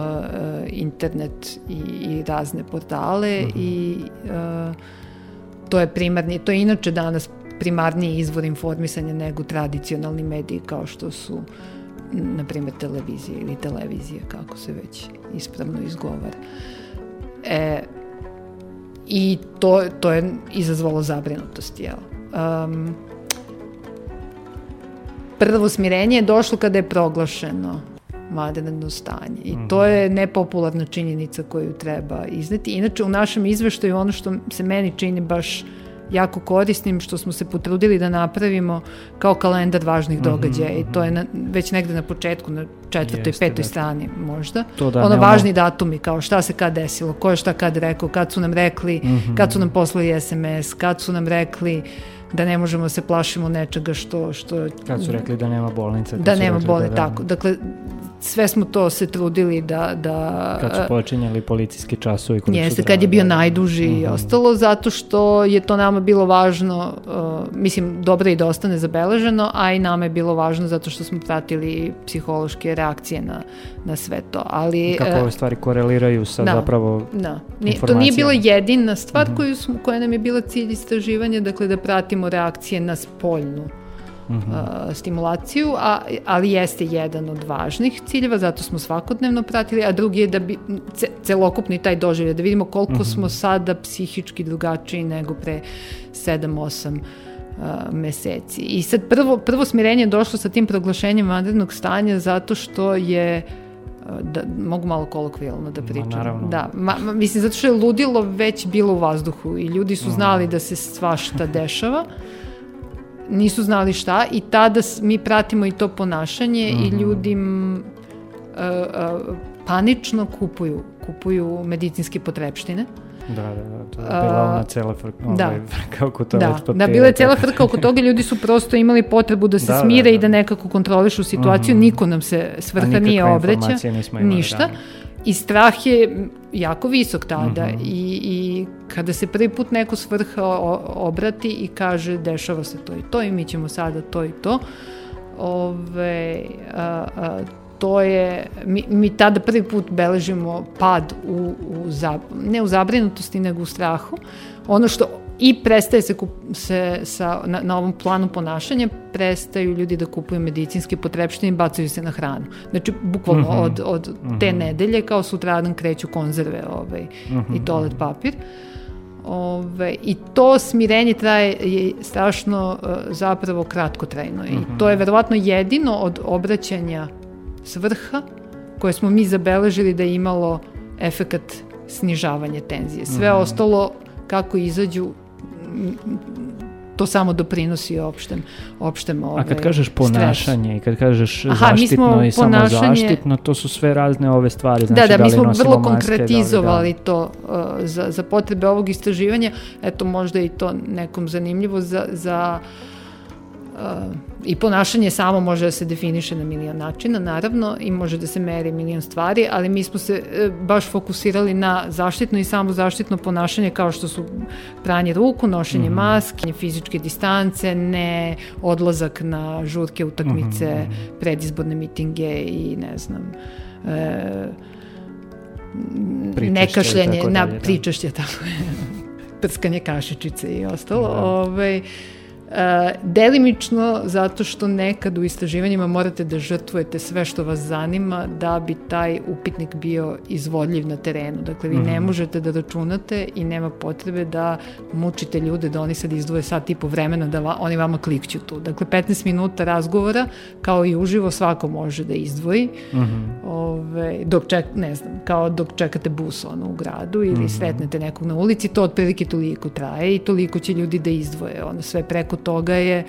internet i, i razne portale uh -huh. i uh, to je primarni, to je inače danas primarniji izvor informisanja nego tradicionalni mediji kao što su na primjer televizije ili televizije kako se već ispravno izgovara. E, I to, to je izazvalo zabrinutost, jel? Um, prvo smirenje je došlo kada je proglašeno vanredno stanje. I to je nepopularna činjenica koju treba izneti. Inače, u našem izveštaju ono što se meni čini baš jako korisnim, što smo se potrudili da napravimo kao kalendar važnih događaja mm -hmm. i to je na, već negde na početku, na četvrtoj, Jeste, petoj da. strani možda. To da, ono, važni datumi, kao šta se kad desilo, ko je šta kad rekao, kad su nam rekli, mm -hmm. kad su nam poslali SMS, kad su nam rekli da ne možemo se plašimo nečega što... što kad su rekli da nema bolnice. Da nema bolnice, da, tako. Dakle, sve smo to se trudili da... da kad su počinjali policijski časovi. Jeste, kad je bio najduži uh -huh. i ostalo, zato što je to nama bilo važno, uh, mislim, dobro i da ostane zabeleženo, a i nama je bilo važno zato što smo pratili psihološke reakcije na, na sve to. Ali, kako ove stvari koreliraju sa da, zapravo da. Nije, To nije bila jedina stvar -huh. koju smo, koja nam je bila cilj istraživanja, dakle da pratimo reakcije na spoljnu Uh -huh. uh, stimulaciju, a, ali jeste jedan od važnih ciljeva, zato smo svakodnevno pratili, a drugi je da bi ce, celokupni taj doživlje, da vidimo koliko uh -huh. smo sada psihički drugačiji nego pre 7-8 uh, meseci. I sad prvo, prvo smirenje je došlo sa tim proglašenjem vanrednog stanja zato što je da mogu malo kolokvijalno da pričam. Ma, naravno. Da, ma, ma, mislim zato što je ludilo već bilo u vazduhu i ljudi su znali da se svašta dešava nisu znali šta i tada mi pratimo i to ponašanje mm -hmm. i Mhm. ljudi uh, uh, panično kupuju kupuju medicinske potrepštine. Da, da, da, to je bila ona cela frka, da. ovaj, frka oko toga. Da, da, bila je cela frka oko toga, ljudi su prosto imali potrebu da se da, smire da, da. i da nekako kontrolišu situaciju, mm -hmm. niko nam se svrha nije obraća, ništa. Ranije. I strah je jako visok tada mm -hmm. I, i kada se prvi put neko svrha obrati i kaže dešava se to i to i mi ćemo sada to i to, ove, a, a, to je, mi, mi tada prvi put beležimo pad u, u zab, ne u zabrinutosti, nego u strahu. Ono što i prestaje se, kup, se sa, na, na ovom planu ponašanja, prestaju ljudi da kupuju medicinske potrepštine i bacaju se na hranu. Znači, bukvalno mm -hmm. od, od te mm -hmm. nedelje kao sutradan kreću konzerve ovaj, mm -hmm. i toalet papir. Ove, I to smirenje traje je strašno uh, zapravo kratkotrajno. Mm -hmm. I to je verovatno jedino od obraćanja svrha koje smo mi zabeležili da je imalo efekat snižavanja tenzije. Sve mm -hmm. ostalo kako izađu to samo doprinosi opštem, opštem ove, A kad kažeš ponašanje stres. i kad kažeš Aha, zaštitno i ponašanje... samo zaštitno, to su sve razne ove stvari. Znači, da, da, da mi smo vrlo maske, konkretizovali da li, da. to uh, za, za potrebe ovog istraživanja. Eto, možda i to nekom zanimljivo za, za I ponašanje samo može da se definiše na milion načina, naravno, i može da se meri milion stvari, ali mi smo se e, baš fokusirali na zaštitno i samo zaštitno ponašanje kao što su pranje ruku, nošenje mm -hmm. maske, fizičke distance, ne odlazak na žurke utakmice, mm -hmm. predizborne mitinge i ne znam, e, nekašljanje, na da. pričašće, tako je, [LAUGHS] prskanje kašičice i ostalo. Da. Ovaj, delimično zato što nekad u istraživanjima morate da žrtvujete sve što vas zanima da bi taj upitnik bio izvodljiv na terenu. Dakle, vi ne mhm. možete da računate i nema potrebe da mučite ljude da oni sad izdvoje sat i po vremena da va, oni vama klikću tu. Dakle, 15 minuta razgovora kao i uživo svako može da izdvoji. Mm -hmm. Ove, dok ček, ne znam, kao dok čekate bus ono u gradu ili mm -hmm. sretnete nekog na ulici, to otprilike toliko traje i toliko će ljudi da izdvoje. Ono sve preko toga je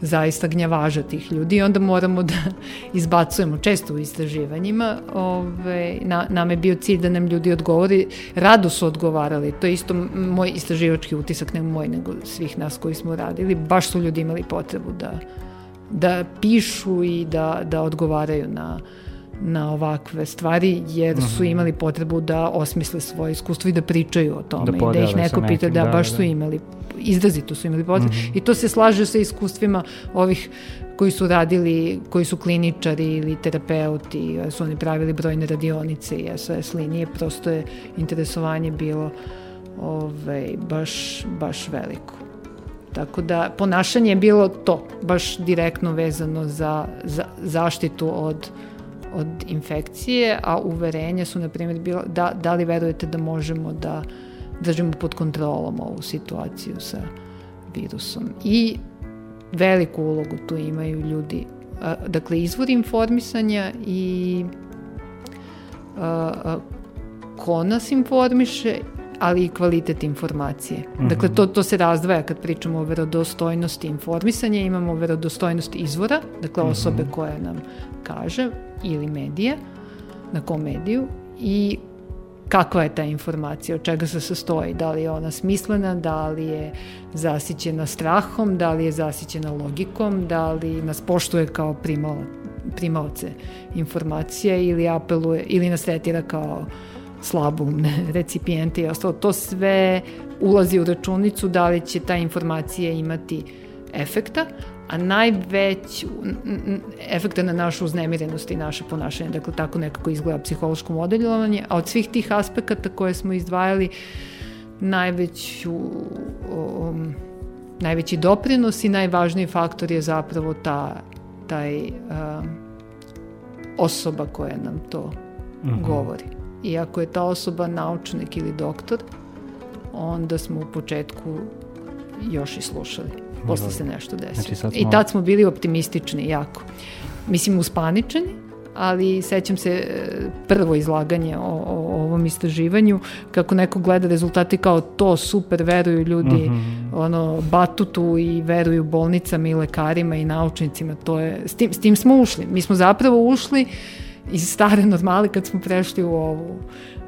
zaista gnjavaža tih ljudi i onda moramo da [LAUGHS] izbacujemo često u istraživanjima. Ove, na, nam je bio cilj da nam ljudi odgovori, rado su odgovarali, to je isto moj istraživački utisak, ne moj, nego svih nas koji smo radili, baš su ljudi imali potrebu da, da pišu i da, da odgovaraju na, na ovakve stvari, jer uh -huh. su mhm. imali potrebu da osmisle svoje iskustvo i da pričaju o tome da i da ih neko pita da, da baš da. su imali izrazito su imali potrebu. Mm -hmm. I to se slaže sa iskustvima ovih koji su radili, koji su kliničari ili terapeuti, su oni pravili brojne radionice i SOS linije, prosto je interesovanje bilo ovaj, baš, baš veliko. Tako da ponašanje je bilo to, baš direktno vezano za, za zaštitu od, od infekcije, a uverenja su, na primjer, bila da, da li verujete da možemo da držimo pod kontrolom ovu situaciju sa virusom. I veliku ulogu tu imaju ljudi. Dakle, izvor informisanja i ko nas informiše, ali i kvalitet informacije. Mm -hmm. Dakle, to, to se razdvaja kad pričamo o verodostojnosti informisanja, imamo verodostojnost izvora, dakle osobe mm -hmm. koja nam kaže, ili medija, na kom mediju, i kakva je ta informacija, od čega se sastoji, da li je ona smislena, da li je zasićena strahom, da li je zasićena logikom, da li nas poštuje kao primala, primalce informacije ili apeluje, ili nas tretira kao slabumne recipijente i ostalo. To sve ulazi u računicu da li će ta informacija imati efekta, a najveć efekta na našu uznemirenost i naše ponašanje. Dakle, tako nekako izgleda psihološko modelovanje, a od svih tih aspekata koje smo izdvajali, najveću, um, najveći doprinos i najvažniji faktor je zapravo ta, taj um, osoba koja nam to mm -hmm. govori. I ako je ta osoba naučnik ili doktor, onda smo u početku još i slušali posle se nešto desilo. Znači, smo... I tad smo bili optimistični jako. Mislim, uspaničeni, ali sećam se e, prvo izlaganje o, o ovom istraživanju, kako neko gleda rezultati kao to super, veruju ljudi mm -hmm. ono, batutu i veruju bolnicama i lekarima i naučnicima, to je, s tim, s tim smo ušli. Mi smo zapravo ušli iz stare normale kad smo prešli u ovu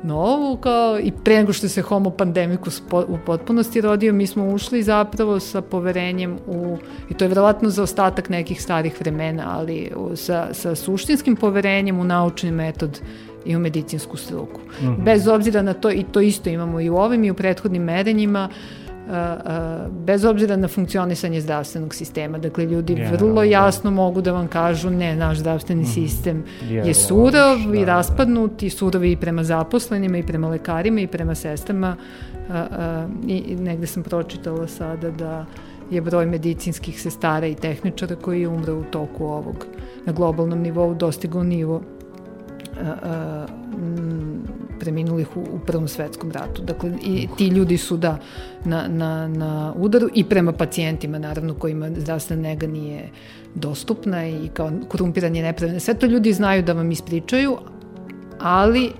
novu, kao i pre nego što se homo pandemikus u potpunosti rodio, mi smo ušli zapravo sa poverenjem u, i to je verovatno za ostatak nekih starih vremena, ali sa, sa suštinskim poverenjem u naučni metod i u medicinsku struku. Mm -hmm. Bez obzira na to, i to isto imamo i u ovim i u prethodnim merenjima, uh, bez obzira na funkcionisanje zdravstvenog sistema. Dakle, ljudi yeah, vrlo da. jasno da. mogu da vam kažu ne, naš zdravstveni mm. sistem yeah, je surov da, i raspadnut i surov i prema zaposlenima i prema lekarima i prema sestrama. A, a, I negde sam pročitala sada da je broj medicinskih sestara i tehničara koji umre u toku ovog na globalnom nivou dostigao nivo preminulih u, u Prvom svetskom ratu. Dakle, i ti ljudi su da na, na, na udaru i prema pacijentima, naravno, kojima zdravstvena nega nije dostupna i kao korumpiranje nepravilne. Sve to ljudi znaju da vam ispričaju, ali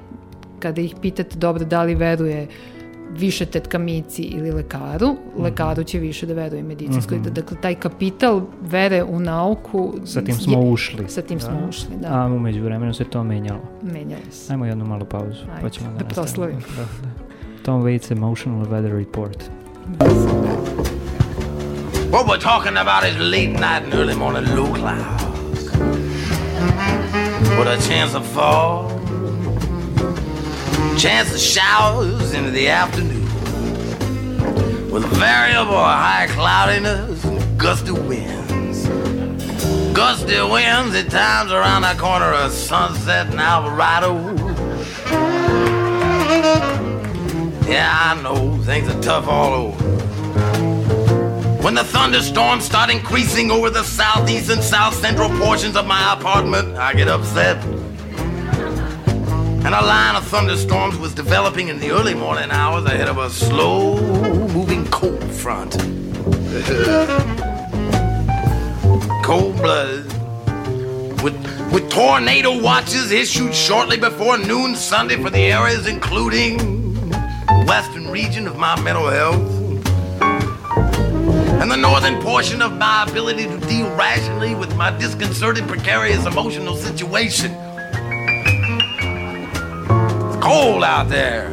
kada ih pitate dobro da li veruje uh, više tetkamici ili lekaru, mm -hmm. lekaru će više da veruje medicinskoj. Mm -hmm. Dakle, taj kapital vere u nauku... Sa tim smo je, ušli. Sa tim da. smo ušli, da. A umeđu vremenu se to menjalo. Menjalo se. Ajmo jednu malu pauzu, Ajde, pa ćemo da, da proslavimo. Da, da. Tom Waits Emotional Weather Report. What we're talking about is late night and early morning low clouds. With a chance of fall, chance of showers into the afternoon. With variable high cloudiness and gusty winds. Gusty winds at times around the corner of Sunset and Alvarado. Yeah, I know things are tough all over. When the thunderstorms start increasing over the southeast and south central portions of my apartment, I get upset. And a line of thunderstorms was developing in the early morning hours ahead of a slow moving cold front. [LAUGHS] cold blooded. With, with tornado watches issued shortly before noon Sunday for the areas including the western region of my mental health and the northern portion of my ability to deal rationally with my disconcerted, precarious emotional situation. Cold out there.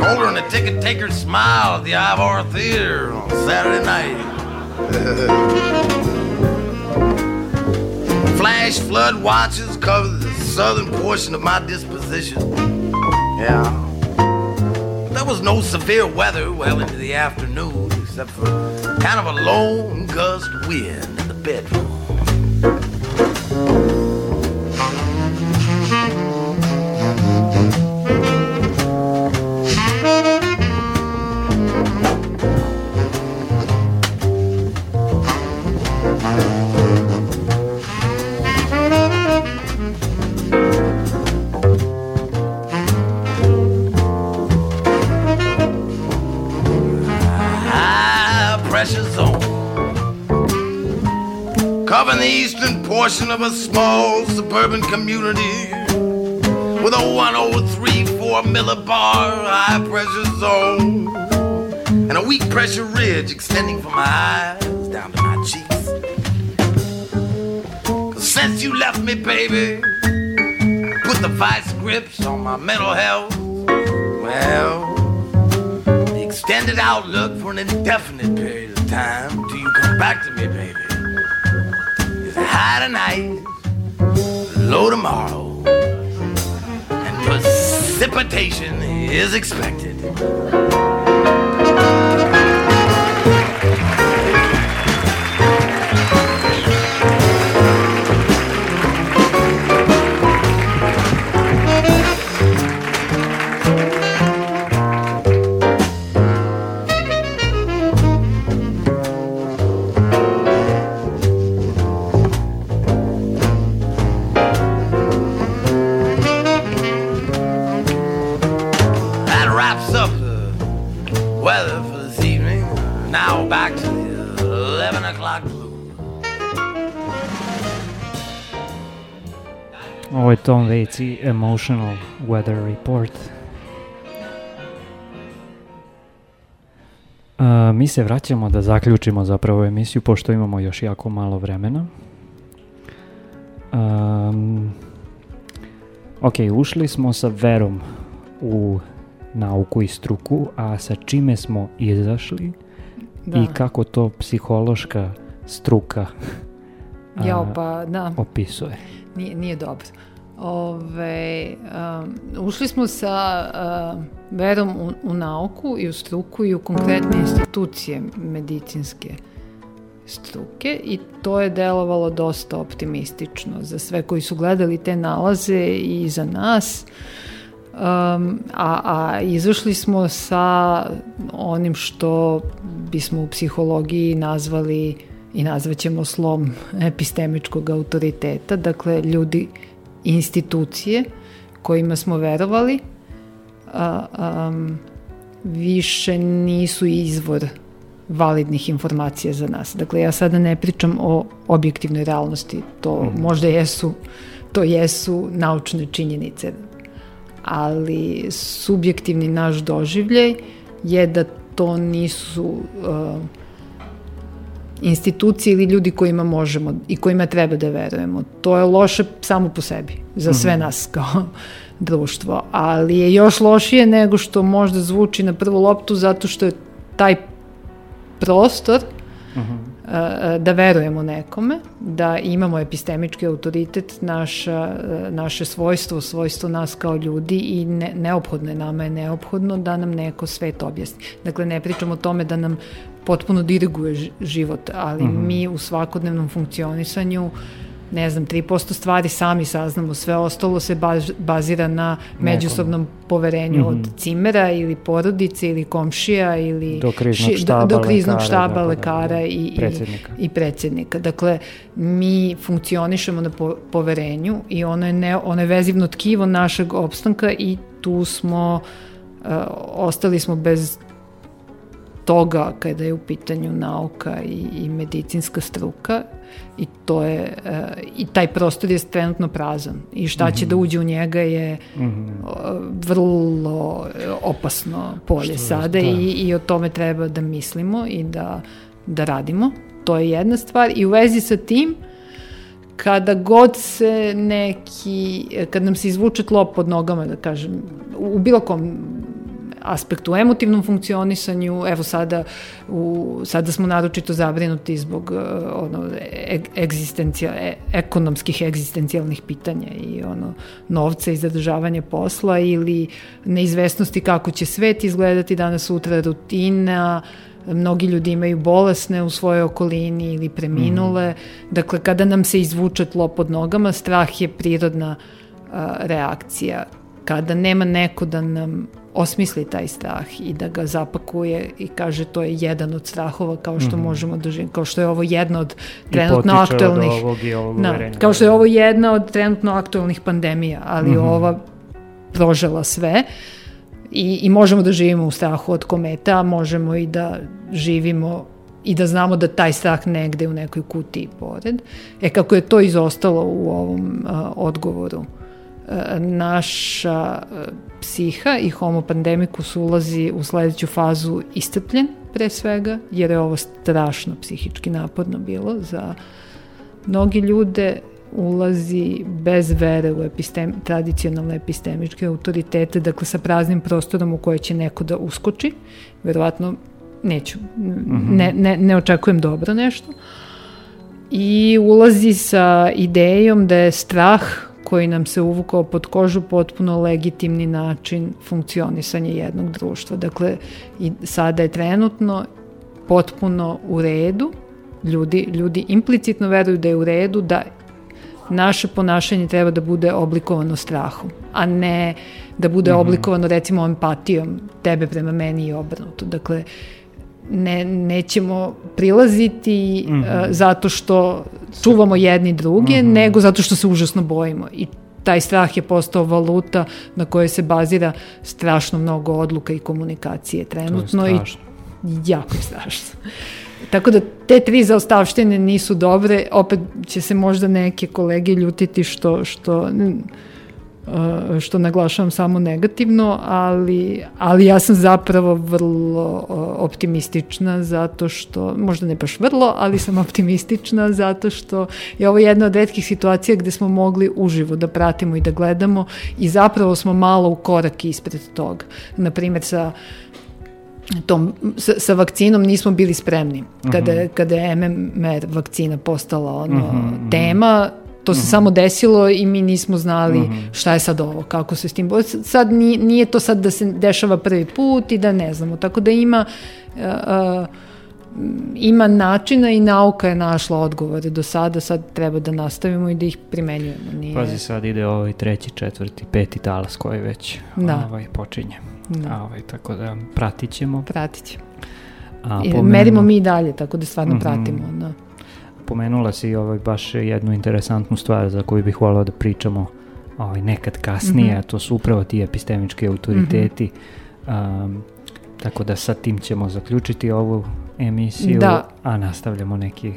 Colder than a ticket taker's smile at the Ivor Theater on Saturday night. [LAUGHS] Flash flood watches cover the southern portion of my disposition. Yeah. There was no severe weather well into the afternoon, except for kind of a lone gust wind in the bedroom. Portion of a small suburban community with a 1034 millibar high pressure zone and a weak pressure ridge extending from my eyes down to my cheeks. Cause since you left me, baby, put the vice grips on my mental health. Well, the extended outlook for an indefinite period of time till you come back to me, baby high tonight, low tomorrow, and precipitation is expected. Tom Waits i Emotional Weather Report. Uh, mi se vraćamo da zaključimo zapravo emisiju pošto imamo još jako malo vremena. Um, ok, ušli smo sa verom u nauku i struku, a sa čime smo izašli da. i kako to psihološka struka ja, pa, da. opisuje. Nije, nije dobro. Ove, um, ušli smo sa uh, verom u, u nauku i u struku i u konkretne institucije medicinske struke i to je delovalo dosta optimistično za sve koji su gledali te nalaze i za nas. Um, a, a izašli smo sa onim što bismo u psihologiji nazvali i nazvaćemo slom epistemičkog autoriteta, dakle ljudi institucije kojima smo verovali a, a, više nisu izvor validnih informacija za nas. Dakle, ja sada ne pričam o objektivnoj realnosti, to mm. možda jesu, to jesu naučne činjenice, ali subjektivni naš doživljaj je da to nisu uh, institucije ili ljudi kojima možemo i kojima treba da verujemo. To je loše samo po sebi, za sve -hmm. nas kao [LAUGHS] društvo, ali je još lošije nego što možda zvuči na prvu loptu zato što je taj prostor Uh -huh. Da verujemo nekome, da imamo epistemički autoritet, naša, naše svojstvo, svojstvo nas kao ljudi i ne, neophodno je nama je neophodno da nam neko svet objasni. Dakle, ne pričamo o tome da nam potpuno diriguje život, ali uh -huh. mi u svakodnevnom funkcionisanju uh, ne znam, 3% stvari sami saznamo, sve ostalo se baz, bazira na međusobnom poverenju mm -hmm. od mhm. cimera ili porodice ili komšija ili do kriznog štaba, do, do kriznog lekara, štaba da, lekara da, i, predsjednika. i, i predsjednika. Dakle, mi funkcionišemo na po, poverenju i ono je, ne, ono je vezivno tkivo našeg opstanka i tu smo, uh, ostali smo bez toga kada je u pitanju nauka i, i medicinska struka i to je uh, i taj prostor je trenutno prazan i šta će mm -hmm. da uđe u njega je mm -hmm. uh, vrlo opasno polje što sada da. i, i o tome treba da mislimo i da, da radimo. To je jedna stvar i u vezi sa tim kada god se neki, kad nam se izvuče tlo pod nogama, da kažem, u bilo kom aspektu, emotivnom funkcionisanju, evo sada, u, sada smo naročito zabrinuti zbog uh, ono, egzistencija, e, ekonomskih egzistencijalnih pitanja i ono, novca i zadržavanja posla ili neizvesnosti kako će svet izgledati danas sutra, rutina, mnogi ljudi imaju bolesne u svojoj okolini ili preminule. Mm. Dakle, kada nam se izvuče tlo pod nogama, strah je prirodna a, reakcija. Kada nema neko da nam osmisli taj strah i da ga zapakuje i kaže to je jedan od strahova kao što mm -hmm. možemo da živimo, kao što je ovo jedna od trenutno aktualnih od ovog i ovog na, kao što je ovo jedna od trenutno aktualnih pandemija, ali mm -hmm. ova prožela sve i, i možemo da živimo u strahu od kometa, možemo i da živimo i da znamo da taj strah negde u nekoj kutiji pored. E kako je to izostalo u ovom a, odgovoru naša e, psiha i homo pandemikus ulazi u sledeću fazu iscrpljen pre svega, jer je ovo strašno psihički naporno bilo za mnogi ljude ulazi bez vere u epistem, tradicionalne epistemičke autoritete, dakle sa praznim prostorom u koje će neko da uskoči, verovatno neću, -hmm. ne, ne, ne očekujem dobro nešto, i ulazi sa idejom da je strah koji nam se uvukao pod kožu potpuno legitimni način funkcionisanja jednog društva. Dakle, i sada je trenutno potpuno u redu, ljudi, ljudi implicitno veruju da je u redu da naše ponašanje treba da bude oblikovano strahom, a ne da bude mm -hmm. oblikovano recimo empatijom tebe prema meni i obrnuto. Dakle, ne, nećemo prilaziti mm -hmm. zato što čuvamo jedni druge, mm -hmm. nego zato što se užasno bojimo. I taj strah je postao valuta na kojoj se bazira strašno mnogo odluka i komunikacije trenutno. i jako je strašno. Tako da te tri zaostavštine nisu dobre, opet će se možda neke kolege ljutiti što, što što naglašavam samo negativno, ali, ali ja sam zapravo vrlo uh, optimistična zato što, možda ne baš vrlo, ali sam [LAUGHS] optimistična zato što je ovo jedna od redkih situacija gde smo mogli uživo da pratimo i da gledamo i zapravo smo malo u korak ispred toga. Naprimer sa tom, sa, sa vakcinom nismo bili spremni. Kada, uh mhm. -huh. kada je MMR vakcina postala ono, uh mhm, -huh. Mhm. tema, To se mm -hmm. samo desilo i mi nismo znali mm -hmm. šta je sad ovo, kako se s tim... Sad nije, nije to sad da se dešava prvi put i da ne znamo. Tako da ima... Uh, uh, ima načina i nauka je našla odgovore do sada, sad treba da nastavimo i da ih primenjujemo. Nije... Pazi, sad ide ovaj treći, četvrti, peti talas koji već da. ovaj, počinje. Da. Ovaj, tako da pratit ćemo. Pratit ćemo. A, I, merimo mi i dalje, tako da stvarno mm -hmm. pratimo. Da pomenula si ovaj, baš jednu interesantnu stvar za koju bih volao da pričamo ovaj, nekad kasnije, mm -hmm. a to su upravo ti epistemički autoriteti. Mm -hmm. um, tako da sa tim ćemo zaključiti ovu emisiju, da. a nastavljamo neki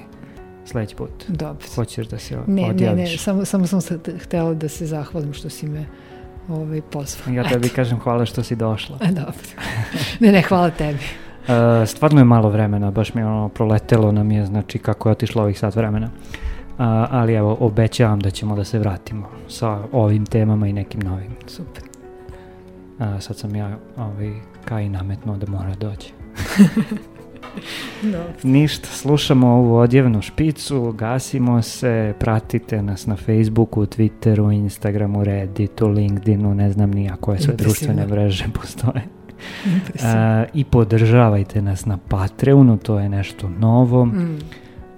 sledeći put. Dobro. Hoćeš da se ne, odjaviš? Ne, ne, samo, samo sam se htela da se zahvalim što si me ovaj, pozvao. Ja tebi Eto. kažem hvala što si došla. [LAUGHS] Dobro. ne, ne, hvala tebi. Uh, stvarno je malo vremena, baš mi je ono proletelo nam je, znači kako je otišlo ovih sat vremena. Uh, ali evo, obećavam da ćemo da se vratimo sa ovim temama i nekim novim. Super. Uh, sad sam ja ovaj, kaj nametno da mora doći. [LAUGHS] Ništa, slušamo ovu odjevnu špicu, gasimo se, pratite nas na Facebooku, Twitteru, Instagramu, Redditu, LinkedInu, ne znam ni koje sve društvene mreže postoje. A, I podržavajte nas na Patreonu, to je nešto novo. Mm.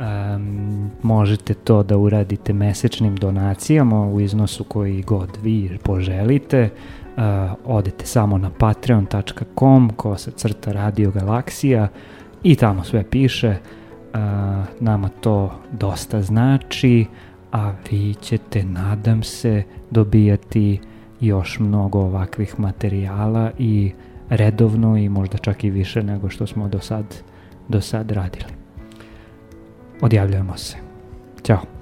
Um, možete to da uradite mesečnim donacijama u iznosu koji god vi poželite. Uh, odete samo na patreon.com ko se crta Radio Galaksija i tamo sve piše. Uh, nama to dosta znači, a vi ćete, nadam se, dobijati još mnogo ovakvih materijala i redovno i možda čak i više nego što smo do sad, do sad radili. Odjavljujemo se. Ćao.